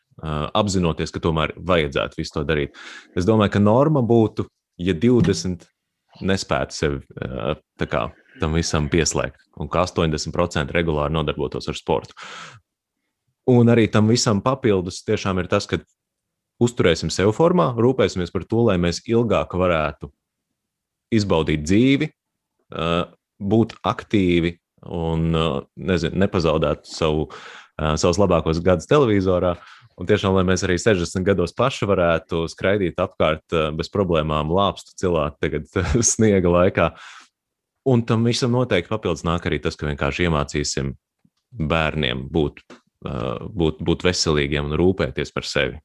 apzinoties, ka tomēr vajadzētu visu to darīt. Es domāju, ka norma būtu, ja 20 nespētu sevi kā, tam visam pieslēgt, un ka 80% regulāri nodarbotos ar sportu. Un arī tam visam papildus tiešām ir tas, ka uzturēsim sev formā, rūpēsimies par to, lai mēs ilgāk varētu izbaudīt dzīvi, būt aktīvi un nezinu, nepazaudēt savu, savus labākos gadus televizorā. Un tiešām, lai mēs arī 60 gados paši varētu skraidīt apkārt eh, bez problēmām, lāpstu cilāt tagad [LAUGHS] sniega laikā. Un tam visam noteikti papildus nāk arī tas, ka vienkārši iemācīsim bērniem būt, eh, būt, būt veselīgiem un rūpēties par sevi.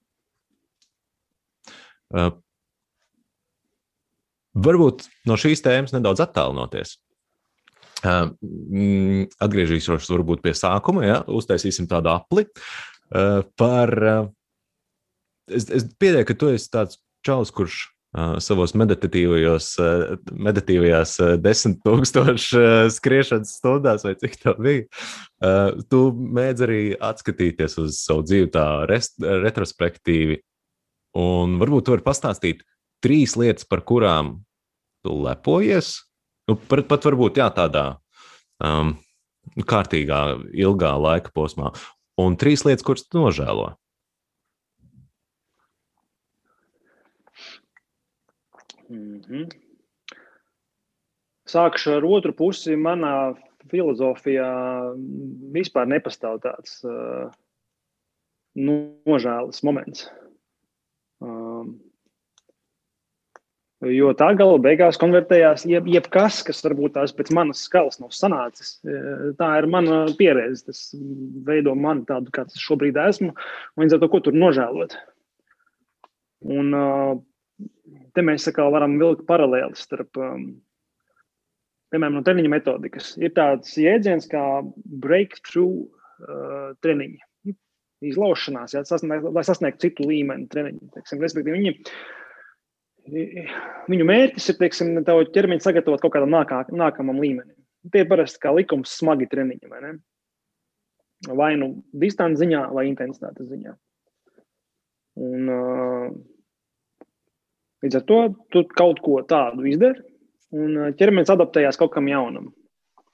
Varbūt no šīs tēmas nedaudz attālinoties. Atgriezīšos varbūt pie sākuma, ja? uztaisīsim tādu apli. Par. Es, es pieņēmu, ka tu esi tāds čalis, kurš uh, savos meditatīvajos, uh, meditīvajās uh, desmit tūkstošu skriešanas stundās, vai cik tā bija, tu mēdz arī atskatīties uz savu dzīvi tā rest, retrospektīvi. Un varbūt tu vari pastāstīt trīs lietas, par kurām tu lepojies. Nu, pat, pat varbūt jā, tādā um, kārtīgā, ilgā laika posmā un trīs lietas, kuras tu nožēlo. Mm -hmm. Sākšu ar otru pusi. Manā filozofijā vispār nepastāv tāds uh, nožēlas moments. Um, Jo tā gala beigās konvertējās jeb, jebkas, kas varbūt tās pēc manas skalas nav sanācis. E, tā ir mana pieredze. Tas veido mani tādu, kāds es šobrīd esmu. Līdz ar to, ko tur nožēlot. Un te mēs kā, varam vilkt paralēli starp, piemēram, no treniņa metodikas. Ir tāds jēdziens kā breakthrough uh, treniņi. Izlaušanās, jā, sasniegt, lai sasniegtu citu līmeni treniņu. Teiksim, respektīvi, viņi viņu mērķis ir, teiksim, tavu ķermeni sagatavot kaut kādam nākā, nākamam līmenim. Tie parasti kā likums smagi treniņi, vai ne? Vai nu distances ziņā, vai intensitātes ziņā. Un, uh, līdz ar to tu kaut ko tādu izdari, un ķermenis adaptējās kaut kam jaunam.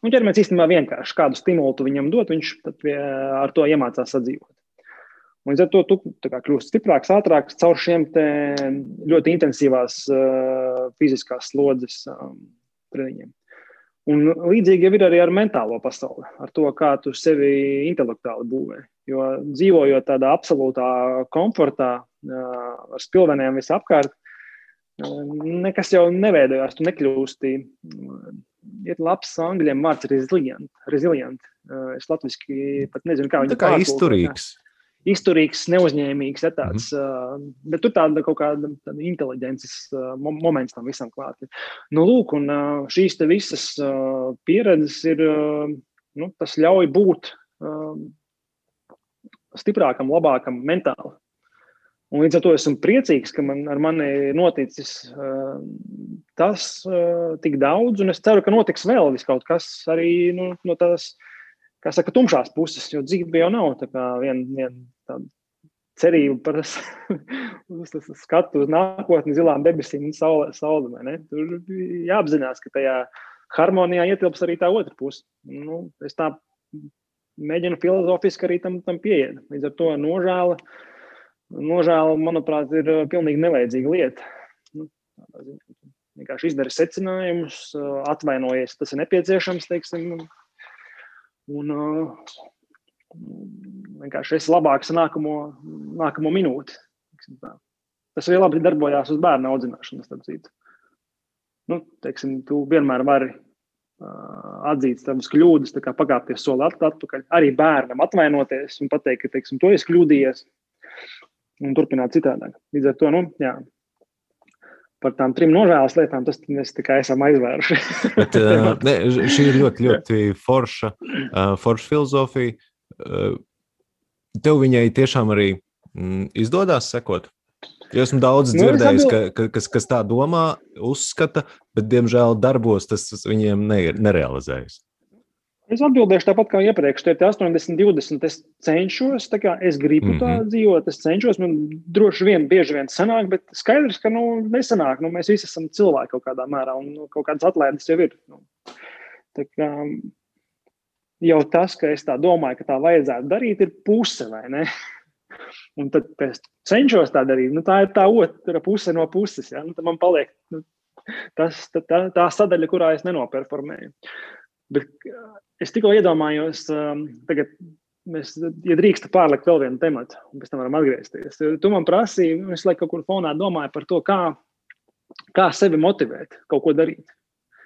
Un ķermenis īstenībā vienkārši kādu stimulu viņam dot, viņš pie, ar to iemācās sadzīvot. Līdz ar to tu kļūsi stiprāks, ātrāks caur šiem ļoti intensīvās uh, fiziskās slodzes um, treniņiem. Un līdzīgi ir arī ar mentālo pasauli, ar to, kā tu sevi intelektuāli būvē. Jo dzīvojot tādā absolūtā komfortā, uh, ar spilveniem visapkārt, nekas jau neveidojās, tu nekļūsti. Ir labs angļu vārds resilient. resilient. Es latviešu pat nezinu, kā teikt. Tā kā izturīgs. Izturīgs, neuzņēmīgs, tāds, mm. bet tur tāda kaut kāda inteliģences uh, moments tam visam klāt. Nu, lūk, un šīs visas pieredzes ir, nu, tas ļauj būt stiprākam, labākam mentāli. Un līdz ar to esmu priecīgs, ka man ar mani ir noticis uh, tas uh, tik daudz, un es ceru, ka notiks vēl kaut kas arī nu, no tās kā saka, tumšās puses, jo dzīve jau nav viena vien tāda cerība par [LAUGHS] skatu uz nākotni, zilām debesīm un saule. saule Tur jāapzinās, ka tajā harmonijā ietilps arī tā otra puse. Nu, es tā mēģinu filozofiski arī tam, tam pieiet. Līdz ar to nožēla, nožēla, manuprāt, ir uh, pilnīgi nevajadzīga lieta. Nu, vienkārši izdara secinājumus, uh, atvainojies, tas ir nepieciešams, teiksim, un uh, vienkārši esi labāks nākamo, nākamo minūti. Tas arī labi darbojās uz bērnu audzināšanas. Nu, teiksim, tu vienmēr vari atzīt savas kļūdas, pakāpties soli atpakaļ, arī bērnam atvainoties un pateikt, ka teiksim, to es kļūdījies un turpināt citādāk. Līdz ar to, nu, jā, par tām trim nožēlas lietām, tas mēs tikai esam aizvēruši. [LAUGHS] Bet, uh, ne, šī ir ļoti, ļoti forša, uh, forša filozofija. Uh, tev viņai tiešām arī mm, izdodas sekot Jo esmu daudz nu, dzirdējis, ka, ka, kas, kas tā domā, uzskata, bet, diemžēl, darbos tas viņiem ne, nerealizējas. Es atbildēšu tāpat kā iepriekš. Tie ir 80, 20. Es cenšos, kā es gribu mm -hmm. tā mhm. dzīvot, es cenšos. Man droši vien, bieži vien sanāk, bet skaidrs, ka nu, nesanāk. Nu, mēs visi esam cilvēki kaut kādā mērā, un nu, kaut kādas atlaides jau ir. Nu. Tā kā, jau tas, ka es tā domāju, ka tā vajadzētu darīt, ir puse vai ne? [LAUGHS] Un tad es cenšos tā darīt. Nu, tā ir tā otra puse no puses. Ja? Nu, man paliek nu, tas, tā, tā, tā sadaļa, kurā es nenoperformēju. Bet es tikko iedomājos, um, tagad mēs, ja drīkst pārlikt vēl vienu tematu, un pēc tam varam atgriezties. Tu man prasīji, es laikam kaut kur fonā domāju par to, kā, kā sevi motivēt, kaut ko darīt.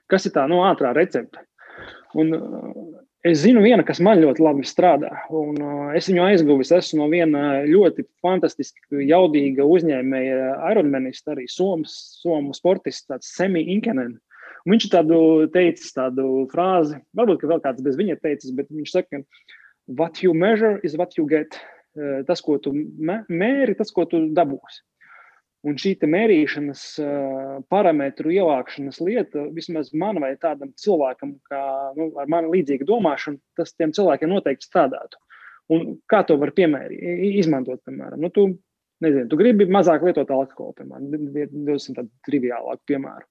Kas ir tā no nu, ātrā recepte? Un, Es zinu, viena, kas man ļoti labi strādā, un uh, es viņu aizguvis. Esmu no viena ļoti fantastiska, jaudīga uzņēmēja, Ironmanista, arī Somas, Somu sportists, tāds Semi Viņš tādu teicis, tādu frāzi, varbūt vēl kāds bez viņa teicis, bet viņš saka, what you measure is what you get. Uh, tas, ko tu mēri, tas, ko tu dabūsi. Un šī mērīšanas parametru ievākšanas lieta, vismaz man vai tādam cilvēkam, kā nu, ar mani līdzīgu domāšanu, tas tiem cilvēkiem noteikti strādātu. Un kā to var piemērīt, izmantot, piemēram, nu, tu, nezinu, tu gribi mazāk lietot alkoholu, piemēram, dosim tādu triviālāku piemēru.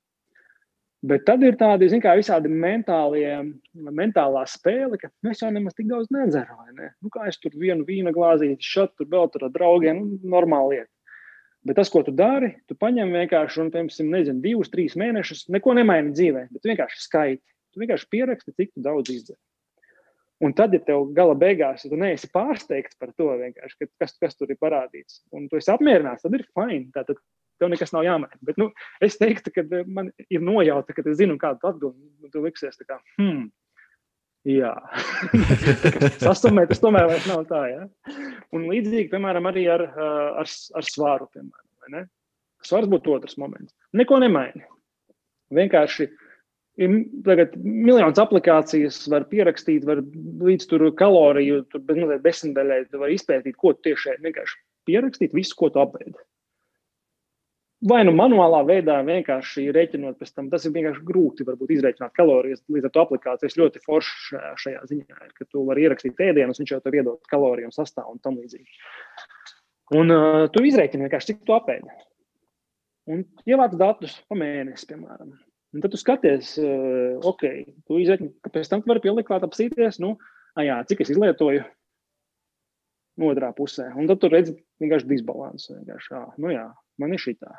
Bet tad ir tādi, zin, kā visādi mentālie, mentālā spēle, ka es jau nemaz tik daudz nedzeru. Ne? Nu, kā es tur vienu vīna glāzīti, šeit tur vēl tur ar draugiem, nu, normāli lieta. Bet tas, ko tu dari, tu paņem vienkārši un, piemēram, nezinu, divus, trīs mēnešus, neko nemaini dzīvē, bet vienkārši skaiti. Tu vienkārši pieraksti, cik daudz izdzer. Un tad, ja tev gala beigās, ja tu neesi pārsteigts par to, ka, kas, kas tur ir parādīts, un tu esi apmierināts, tad ir fini. Tad tev nekas nav jāmaina. Bet nu, es teiktu, ka man ir nojauta, ka es zinu, kādu atbildību tu liksies. Kā, hmm, Jā, [LAUGHS] sasumēt, tas tomēr nav tā. Ja? Un līdzīgi, piemēram, arī ar, ar, ar svaru. Piemēram, Svars būtu otrs moments. Neko nemaini. Vienkārši ir tagad miljonus aplikācijas, var pierakstīt, var līdz tur kaloriju, tur bez mazliet desmitdaļai, tu vari izpētīt, ko tu tieši vienkārši pierakstīt, visu, ko tu apēdi vai nu manuālā veidā, vienkārši rēķinot pēc tam. Tas ir vienkārši grūti izrēķināt kalorijas. Līdz ar to aplikācijas ļoti foršas šajā, ziņā ir, ka tu vari ierakstīt ēdienus, viņš jau tev iedod kaloriju sastāvu un tam līdzīgi. Un uh, tu izrēķini vienkārši, cik tu apēdi. Un ievāc datus pa mēnesi, piemēram. Un tad tu skaties, uh, ok, tu izrēķini, ka pēc tam tu vari pielikt klāt apsīties, nu, jā, cik es izlietoju otrā pusē. Un tad tu redzi vienkārši disbalansu. Vienkārši, jā, nu jā, man ir šī tā.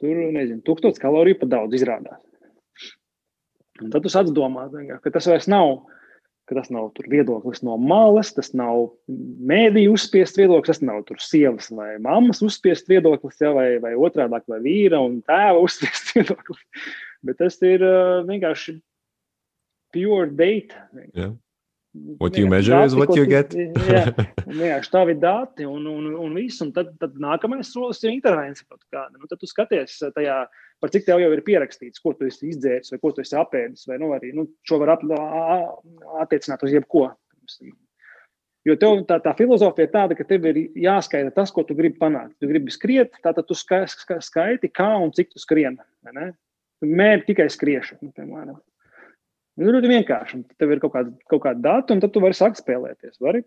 Tur, nezinu, tūkstoš kaloriju pat daudz izrādās. Un tad tu sāc domāt, ka tas vairs nav, ka tas nav viedoklis no malas, tas nav mēdīju uzspiest viedoklis, tas nav sievas vai mammas uzspiest viedoklis, ja, vai, vai otrādi, vai vīra un tēva [LAUGHS] uzspiest viedoklis. Bet tas ir uh, vienkārši pure data. Yeah. What you measure is what you get. [LAUGHS] jā, vienkārši tavi dati un, un, un viss. Un tad, tad nākamais solis ir intervence kaut kāda. Nu, tad tu skaties tajā, par cik tev jau ir pierakstīts, ko tu esi izdzēris vai ko tu esi apēdis. Vai, nu, arī, nu, šo var ap, attiecināt uz jebko. Jo tev tā, tā filozofija ir tāda, ka tev ir jāskaita tas, ko tu gribi panākt. Tu gribi skriet, tātad tu skaiti, kā un cik tu skrien. Tu mērķi tikai skriešanu, piemēram. Nu, ļoti vienkārši. Tev ir kaut kāda, kaut kāda data, un tad tu vari sākt spēlēties. Vari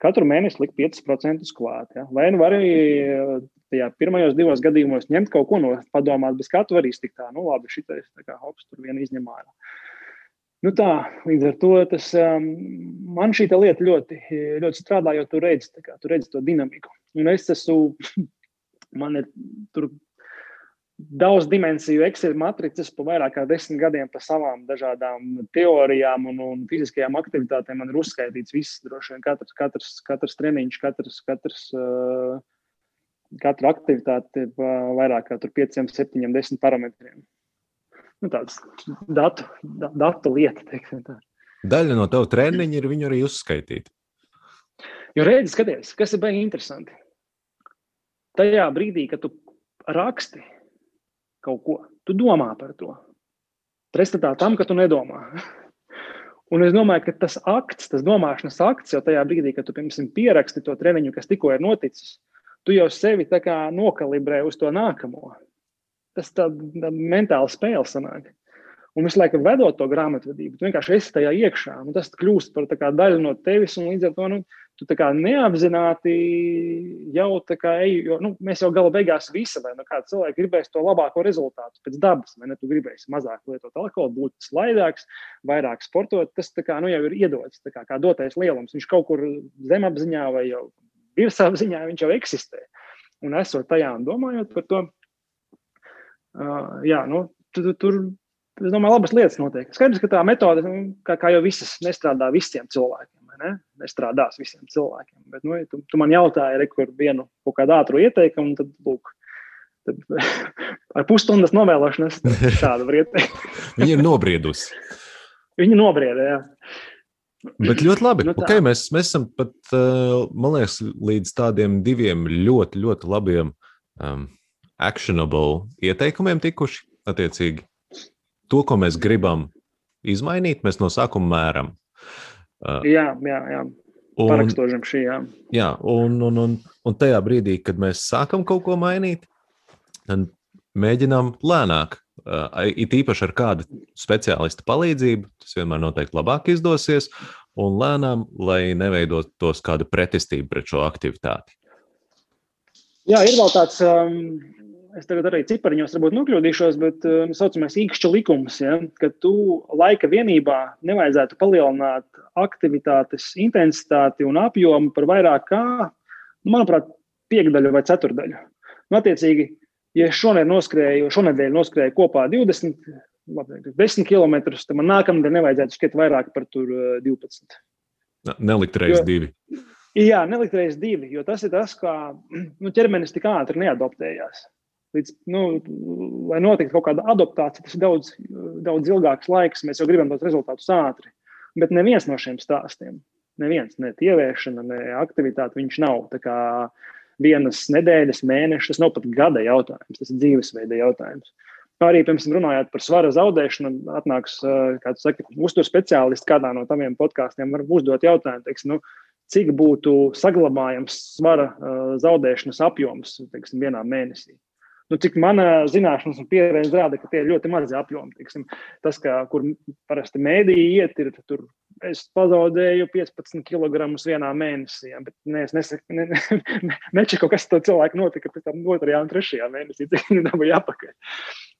katru mēnesi likt 5% klāt. Ja? Vai nu arī tajā pirmajos divos gadījumos ņemt kaut ko no padomāt, bez kā tu vari iztikt tā, nu labi, šitais tā kā hops, tur vien izņem ārā. Nu tā, līdz ar to tas, um, man šī lieta ļoti, ļoti strādā, jo tu redzi, kā, tu redzi to dinamiku. Un es esmu, [LAUGHS] man ir tur daudz dimensiju Excel matricas, pa vairāk kā desmit gadiem, pa savām dažādām teorijām un, un fiziskajām aktivitātēm. Man ir uzskaitīts viss, droši vien katrs, katrs, katrs treniņš, katrs, katrs, uh, katra aktivitāte pa vairāk kā pieciem, septiņiem, desmit parametriem nu, tāds datu, datu lieta. Teiksim, tā. Daļa no tava treniņa ir viņu arī uzskaitīt. Jo reizes skaties, kas ir baigi interesanti. Tajā brīdī, kad tu raksti kaut ko, tu domā par to. Pretstatā tam, ka tu nedomā. Un es domāju, ka tas akts, tas domāšanas akts, jau tajā brīdī, kad tu piemēram pieraksti to treniņu, kas tikko ir noticis, tu jau sevi nokalibrē uz to nākamo tas tāda mentāla spēle sanāk. Un visu laiku vedot to grāmatvedību, tu vienkārši esi tajā iekšā. Tas kļūst par daļu no tevis, un līdz ar to nu, tu neapzināti jau tā kā ej, jo nu, mēs jau gala beigās visi, vai nu kāds cilvēks gribēs to labāko rezultātu pēc dabas, vai ne tu gribēsi mazāk lietot alkoholu, būt slaidāks, vairāk sportot. Tas kā, nu, jau ir iedots kā, kā dotais lielums. Viņš kaut kur zemapziņā vai jau virsapziņā viņš jau eksistē. Un esot tajā un domājot par to, Uh, jā, nu, tur, tur, es domāju, labas lietas notiek. Skaidrs, ka tā metode, nu, kā, kā jau visas, nestrādā visiem cilvēkiem. Ne? Nestrādās visiem cilvēkiem. Bet, nu, tu, tu man jautāji, re, kur vienu kaut kādu ātru ieteikumu, tad, lūk, tad [LAUGHS] ar pusstundas novēlošanos [LAUGHS] šādu var ieteikt. [LAUGHS] Viņa ir nobriedusi. Viņa nobrieda, jā. Bet ļoti labi. Nu, okay, mēs, mēs esam pat, man liekas, līdz tādiem diviem ļoti, ļoti labiem um, actionable ieteikumiem tikuši. Attiecīgi, to, ko mēs gribam izmainīt, mēs no sākuma mēram. Uh, jā, jā, jā. Parakstošam šī, jā. Jā, un, un, un, un tajā brīdī, kad mēs sākam kaut ko mainīt, tad mēģinām lēnāk. Uh, it īpaši ar kādu speciālistu palīdzību, tas vienmēr noteikti labāk izdosies, un lēnām, lai neveidotos kāda pretestība pret šo aktivitāti. Jā, ir vēl tāds um, es tagad arī cipariņos varbūt nokļūdīšos, bet tā uh, saucamais īkšķa likums, ja, ka tu laika vienībā nevajadzētu palielināt aktivitātes intensitāti un apjomu par vairāk kā, nu, manuprāt, piekdaļu vai ceturdaļu. Nu, attiecīgi, ja es šonadēļ noskrēju, šonadēļ noskrēju kopā 20, labi, 10 km, tad man nākamnedēļ nevajadzētu skriet vairāk par 12. Nelikt reizes divi. Jā, nelikt reizes divi, jo tas ir tas, kā [CLEARS THROAT] nu, ķermenis tik ātri neadaptējās līdz, nu, lai notiktu kaut kāda adaptācija, tas ir daudz, daudz ilgāks laiks. Mēs jau gribam tos rezultātus ātri. Bet neviens no šiem stāstiem, neviens, ne ieviešana, ne aktivitāte, viņš nav vienas nedēļas, mēneša, tas nav pat gada jautājums, tas ir dzīvesveida jautājums. Arī, piemēram, runājot par svara zaudēšanu, atnāks, kā jūs sakat, uztur speciālists kādā no taviem podkāstiem, var uzdot jautājumu, teiksim, nu, cik būtu saglabājams svara zaudēšanas apjoms teiksim, vienā mēnesī nu, cik manā zināšanas un pieredze rāda, ka tie ir ļoti mazi apjomi. Tiksim, tas, kā, kur parasti mēdīji iet, ir tur. Es pazaudēju 15 kg vienā mēnesī, bet ne, es nesaku, ne, ne, [LAUGHS] nečeku, kas tam cilvēkam notika pēc tam otrajā un trešajā mēnesī, cik viņi dabūja apakaļ.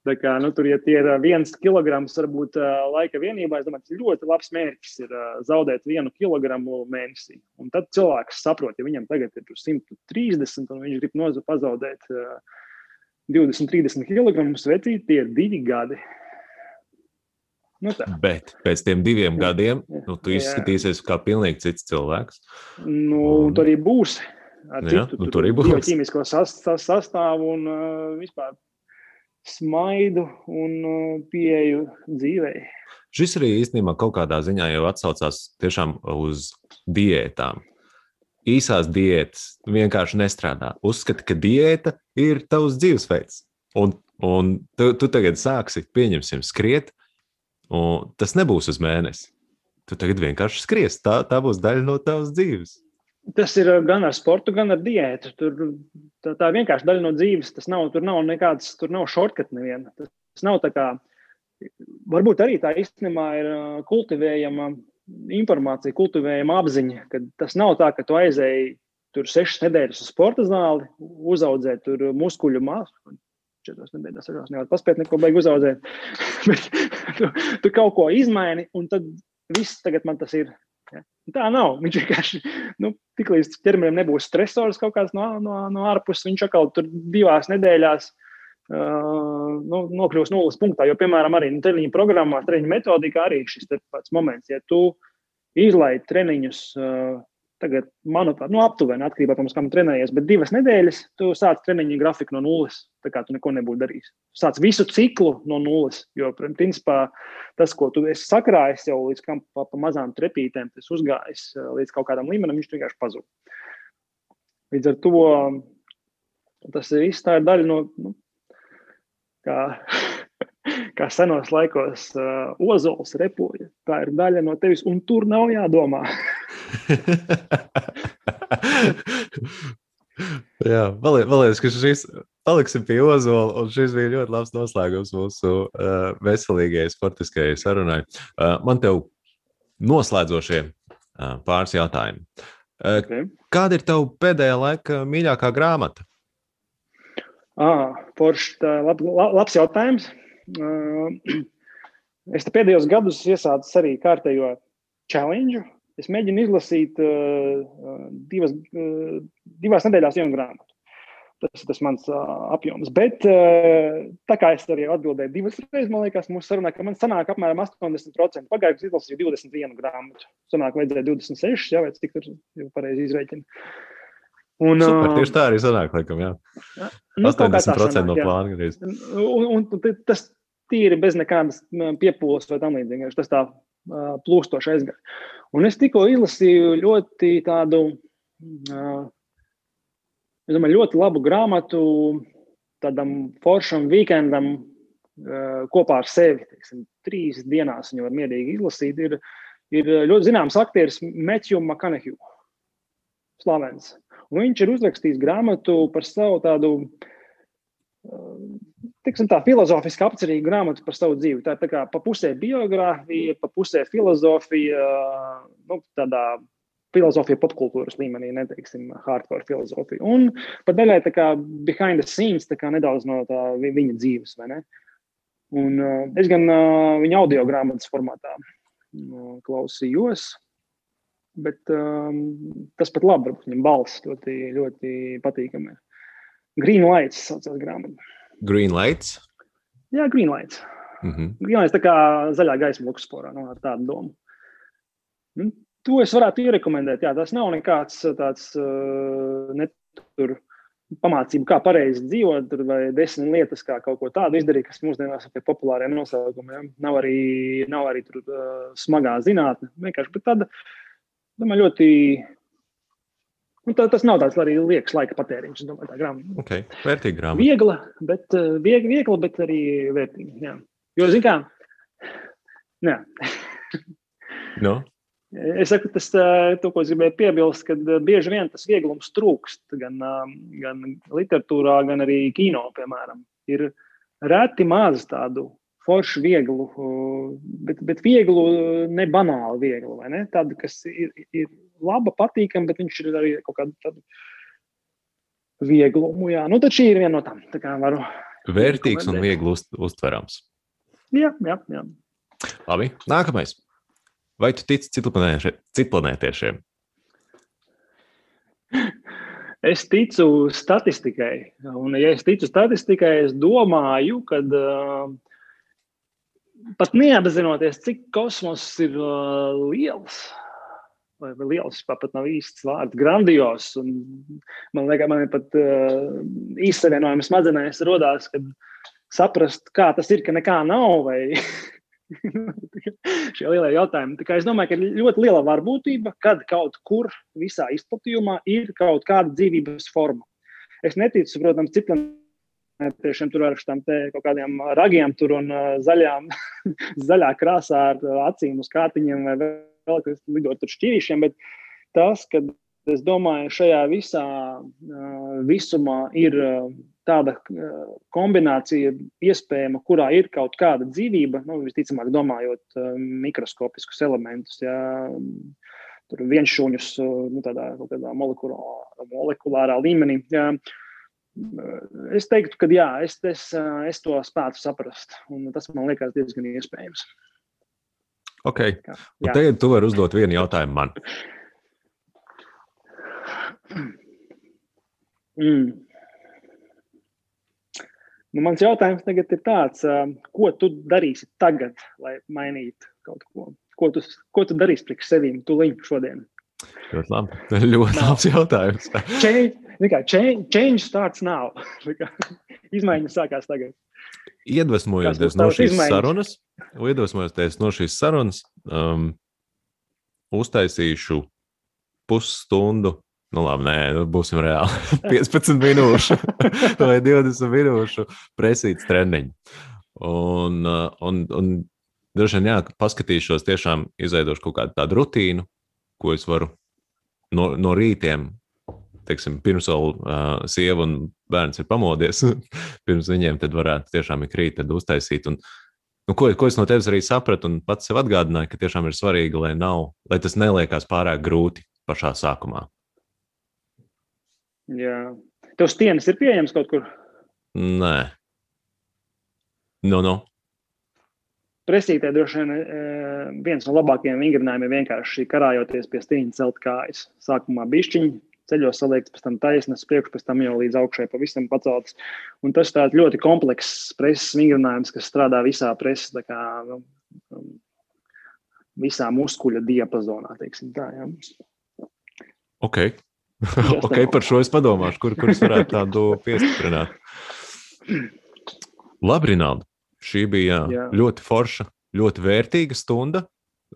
Tā kā, nu, tur, ja tie ir viens kilograms, varbūt laika vienībā, es domāju, tas ir ļoti labs mērķis ir zaudēt vienu kilogramu mēnesī. Un tad cilvēks saprot, ja viņam tagad ir 130 un viņš grib pazaudēt uh, 20, 30 kg vecīt, tie ir divi gadi. Nu tā. Bet pēc tam diviem jā, gadiem nu, tu izskatīsies kā pilnīgi cits cilvēks. Nu, un... Tur arī būs. Ar jā, citu, nu, tur arī būs. Ķīmisko sastāvu un uh, vispār smaidu un uh, pieeju dzīvei. Šis arī īstenībā kaut kādā ziņā jau atsaucās tiešām uz diētām īsās diētas vienkārši nestrādā. Uzskati, ka diēta ir tavs dzīvesveids. Un, un tu, tu tagad sāksi, pieņemsim, skriet, un tas nebūs uz mēnesi. Tu tagad vienkārši skries. Tā, tā būs daļa no tavas dzīves. Tas ir gan ar sportu, gan ar diētu. Tur, tā, tā vienkārši daļa no dzīves. Tas nav, tur nav nekāds, tur nav šortkat neviena. Tas nav tā kā, varbūt arī tā īstenībā ir kultivējama informācija, kultivējama apziņa, ka tas nav tā, ka tu aizēji tur sešas nedēļas uz sporta zāli, uzaudzēt tur muskuļu māsu. Četras nedēļas, sešas nevar paspēt neko beig uzaudzēt. [LAUGHS] Tu, tu kaut ko izmaini, un tad viss tagad man tas ir. Ja? Tā nav. Viņš vienkārši, nu, tiklīdz ķermenim nebūs stresors kaut kāds no, no, no ārpuses, viņš atkal tur divās nedēļās uh, nu, nokļūs nulles punktā. Jo, piemēram, arī nu, treniņu programmā, treniņu metodikā arī šis moments, ja tu izlaid treniņus Tagad, manuprāt, nu, aptuveni atkarībā no tā, kā trenējies, bet divas nedēļas tu sāc treniņu grafiku no nulles. Tā kā tu neko nebūtu darījis. Sāc visu ciklu no nulles. Jo, principā, tas, ko tu esi sakrājis jau līdz kam, pa, pa mazām trepītēm, tas uzgājis līdz kaut kādam līmenim, viņš vienkārši pazūd. Līdz ar to tas ir tā ir daļa no. Nu, kā, [LAUGHS] kā senos laikos, uh, ozols repoja. Tā ir daļa no tevis, un tur nav jādomā. [LAUGHS] Jā, liekas, ka šis paliksim pie ozola, un šis bija ļoti labs noslēgums mūsu uh, veselīgajai, sportiskajai sarunai. Uh, man te noslēdzošie uh, pāris jautājumi. Uh, okay. Kāda ir tava pēdējā laika mīļākā grāmata? Ah, Porš, lab, labs jautājums. [CLEARS THROAT] Es pēdējos gados iesācu arī kārtējo challenge es mēģinu izlasīt divas, divās nedēļās vienu grāmatu. Tas ir tas mans apjoms. Bet tā kā es arī atbildēju divas reizes, man liekas, mūsu sarunā, ka man sanāk apmēram 80%. Pagājušajā gadā izlasīju 21 grāmatu. Sanāk, vajadzēja 26, jā, vai cik tur ir pareizi izreikina. Un, Super, tieši tā arī sanāk, laikam, jā. Nu, 80% sanāk, no plāna. Un, un, un tas tīri bez nekādas piepūles vai tam līdzīgas. Tas tā plūstoši aizgāja. Un es tikko izlasīju ļoti tādu, es domāju, ļoti labu grāmatu tādam foršam vikendam kopā ar sevi. Teiksim, trīs dienās viņu var mierīgi izlasīt. Ir, ir ļoti zināms aktieris Matthew McConaughey, slavens. Un viņš ir uzrakstījis grāmatu par savu tādu tiksim, tā filozofiski apcerīga grāmata par savu dzīvi. Tā ir tā kā pa pusē biogrāfija, pa pusē filozofija, nu, tādā filozofija popkultūras līmenī, neteiksim, hardcore filozofija. Un pat daļai tā kā behind the scenes, tā kā nedaudz no tā viņa dzīves, vai ne? Un uh, es gan uh, viņa audio grāmatas formātā uh, klausījos, bet um, tas pat labi, varbūt viņam balss ļoti, ļoti patīkami. Green Lights saucās grāmata. Green lights? Jā, green lights. Mm -hmm. Green lights tā kā zaļā gaisma luksusforā, nu, ar tādu domu. Nu, to es varētu ierekomendēt. Jā, tas nav nekāds tāds uh, netur pamācību, kā pareizi dzīvot, vai desmit lietas, kā kaut ko tādu izdarīt, kas mūsdienās ir pie populāriem nosaukumiem. Nav arī, nav arī tur uh, smagā zinātne. Vienkārši tāda, domāju, ļoti Un tā, tas nav tāds arī liekas laika patēriņš. Domāju, tā grāmata. Okay. Vērtīga grāmata. Viegla, bet, uh, viegla, viegla, bet arī vērtīga. Jā. Jo, zin kā, [LAUGHS] no? Es saku, tas, to, ko es gribēju piebilst, ka bieži vien tas vieglums trūkst gan, gan literatūrā, gan arī kino, piemēram. Ir reti maz tādu foršu, vieglu, bet, bet vieglu, ne banāli vieglu, vai ne? Tādu, kas ir, ir laba, patīkama, bet viņš ir arī kaut kāda tāda vieglumu. Jā. Nu, tad šī ir viena no tām. Tā varu. Vērtīgs un viegli uz, uztverams. Jā, jā, jā. Labi, nākamais. Vai tu tici citplanētiešiem? Es ticu statistikai. Un, ja es ticu statistikai, es domāju, ka uh, pat neapzinoties, cik kosmos ir uh, liels, vai liels, pat nav īsts vārds, grandios. Un man liekas, man ir pat uh, īstenojums smadzenēs rodās, kad saprast, kā tas ir, ka nekā nav. Vai... [LAUGHS] Šie lielie jautājumi. Tā es domāju, ka ir ļoti liela varbūtība, kad kaut kur visā izplatījumā ir kaut kāda dzīvības forma. Es neticu, protams, citiem tiešām tur ar šiem kaut kādiem ragiem tur un uh, zaļām, [LAUGHS] zaļā krāsā ar acīm uz kātiņiem vai vēl kas lidot ar šķīrīšiem, bet tas, ka es domāju, šajā visā uh, visumā ir tāda kombinācija iespējama, kurā ir kaut kāda dzīvība, nu, visticamāk, domājot mikroskopiskus elementus. Jā, Tur viens šūņus nu, tādā, tādā molekulārā līmenī. Jā. Es teiktu, ka jā, es, es, es to spētu saprast. Tas man liekas diezgan iespējams. Ok. Un tagad tu vari uzdot vienu jautājumu man. Mm. Nu, mans jautājums tagad ir tāds, ko tu darīsi tagad, lai mainītu kaut ko? Ko tu, ko tu darīsi priekš sevīm, tu līdzi šodien? Ļoti labi. [LAUGHS] Ļoti labs jautājums. change, change, change starts now. [LAUGHS] Izmaiņas sākās tagad. Iedvesmojoties no šīs izmaiņas? sarunas, iedvesmojoties no šīs sarunas, um, uztaisīšu pusstundu Nu, labi, nē, nu, būsim reāli. [LAUGHS] 15 minūšu [LAUGHS] vai 20 minūšu presītas treniņu. Un, uh, un, un droši vien, jā, paskatīšos, tiešām izveidošu kaut kādu tādu rutīnu, ko es varu no, no rītiem, teiksim, pirms vēl uh, sieva un bērns ir pamodies, [LAUGHS] pirms viņiem tad varētu tiešām ik rīt uztaisīt. Un, nu, ko, ko es no tevis arī sapratu un pats sev atgādināju, ka tiešām ir svarīgi, lai, nav, lai tas neliekās pārāk grūti pašā sākumā. Jā. Tev stieņas ir pieejams kaut kur? Nē. No, no. Presītē droši vien viens no labākajiem vingrinājumiem ir vienkārši karājoties pie stieņa celt kājas. Sākumā bišķiņi, ceļos saliekts, pēc tam taisnas, priekš, pēc tam jau līdz augšai pavisam paceltas. Un tas tāds ļoti komplekss preses vingrinājums, kas strādā visā preses, kā nu, visā muskuļa diapazonā, teiksim tā. Jā. Ok. [LAUGHS] ok, par šo es padomāšu, kur, kur es varētu tādu piestiprināt. [CLEARS THROAT] Labi, Rinaldi. Šī bija jā. ļoti forša, ļoti vērtīga stunda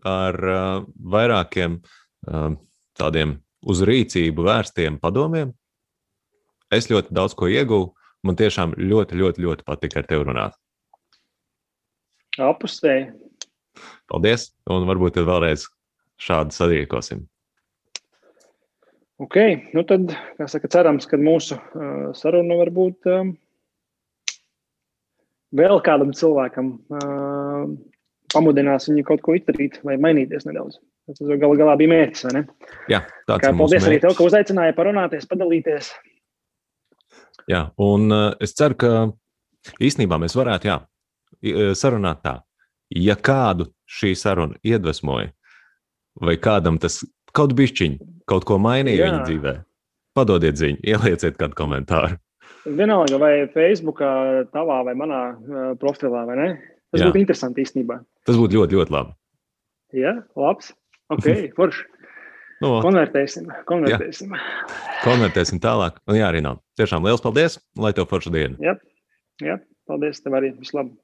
ar uh, vairākiem uh, tādiem uz rīcību vērstiem padomiem. Es ļoti daudz ko ieguvu. Man tiešām ļoti, ļoti, ļoti patika ar tevi runāt. Apustēji. Paldies! Un varbūt vēlreiz šādi sadrīkosim. Ok, nu tad, kā saka, cerams, ka mūsu uh, saruna varbūt uh, vēl kādam cilvēkam uh, pamudinās viņu kaut ko izdarīt vai mainīties nedaudz. Tas galu galā bija mērķis? Jā, tāds kā, ir. Paldies arī tev, ka uzaicināji parunāties, padalīties. Jā, un uh, es ceru, ka īstenībā mēs varētu jā, sarunāt tā. Ja kādu šī saruna iedvesmoja, vai kādam tas kaut bišķiņu, kaut ko mainīja viņa dzīvē, padodiet ziņu, [LAUGHS] ielieciet kādu komentāru. Vienalga, vai Facebookā, tavā vai manā uh, profilā, vai ne? Tas Jā. būtu interesanti īstenībā. Tas būtu ļoti, ļoti labi. Jā, labs. Ok, forši. No, konvertēsim, konvertēsim. Jā. Konvertēsim tālāk. Un jā, arī nav. Tiešām liels paldies, lai tev forša diena. Jā, jā paldies tev arī. Vislabāk.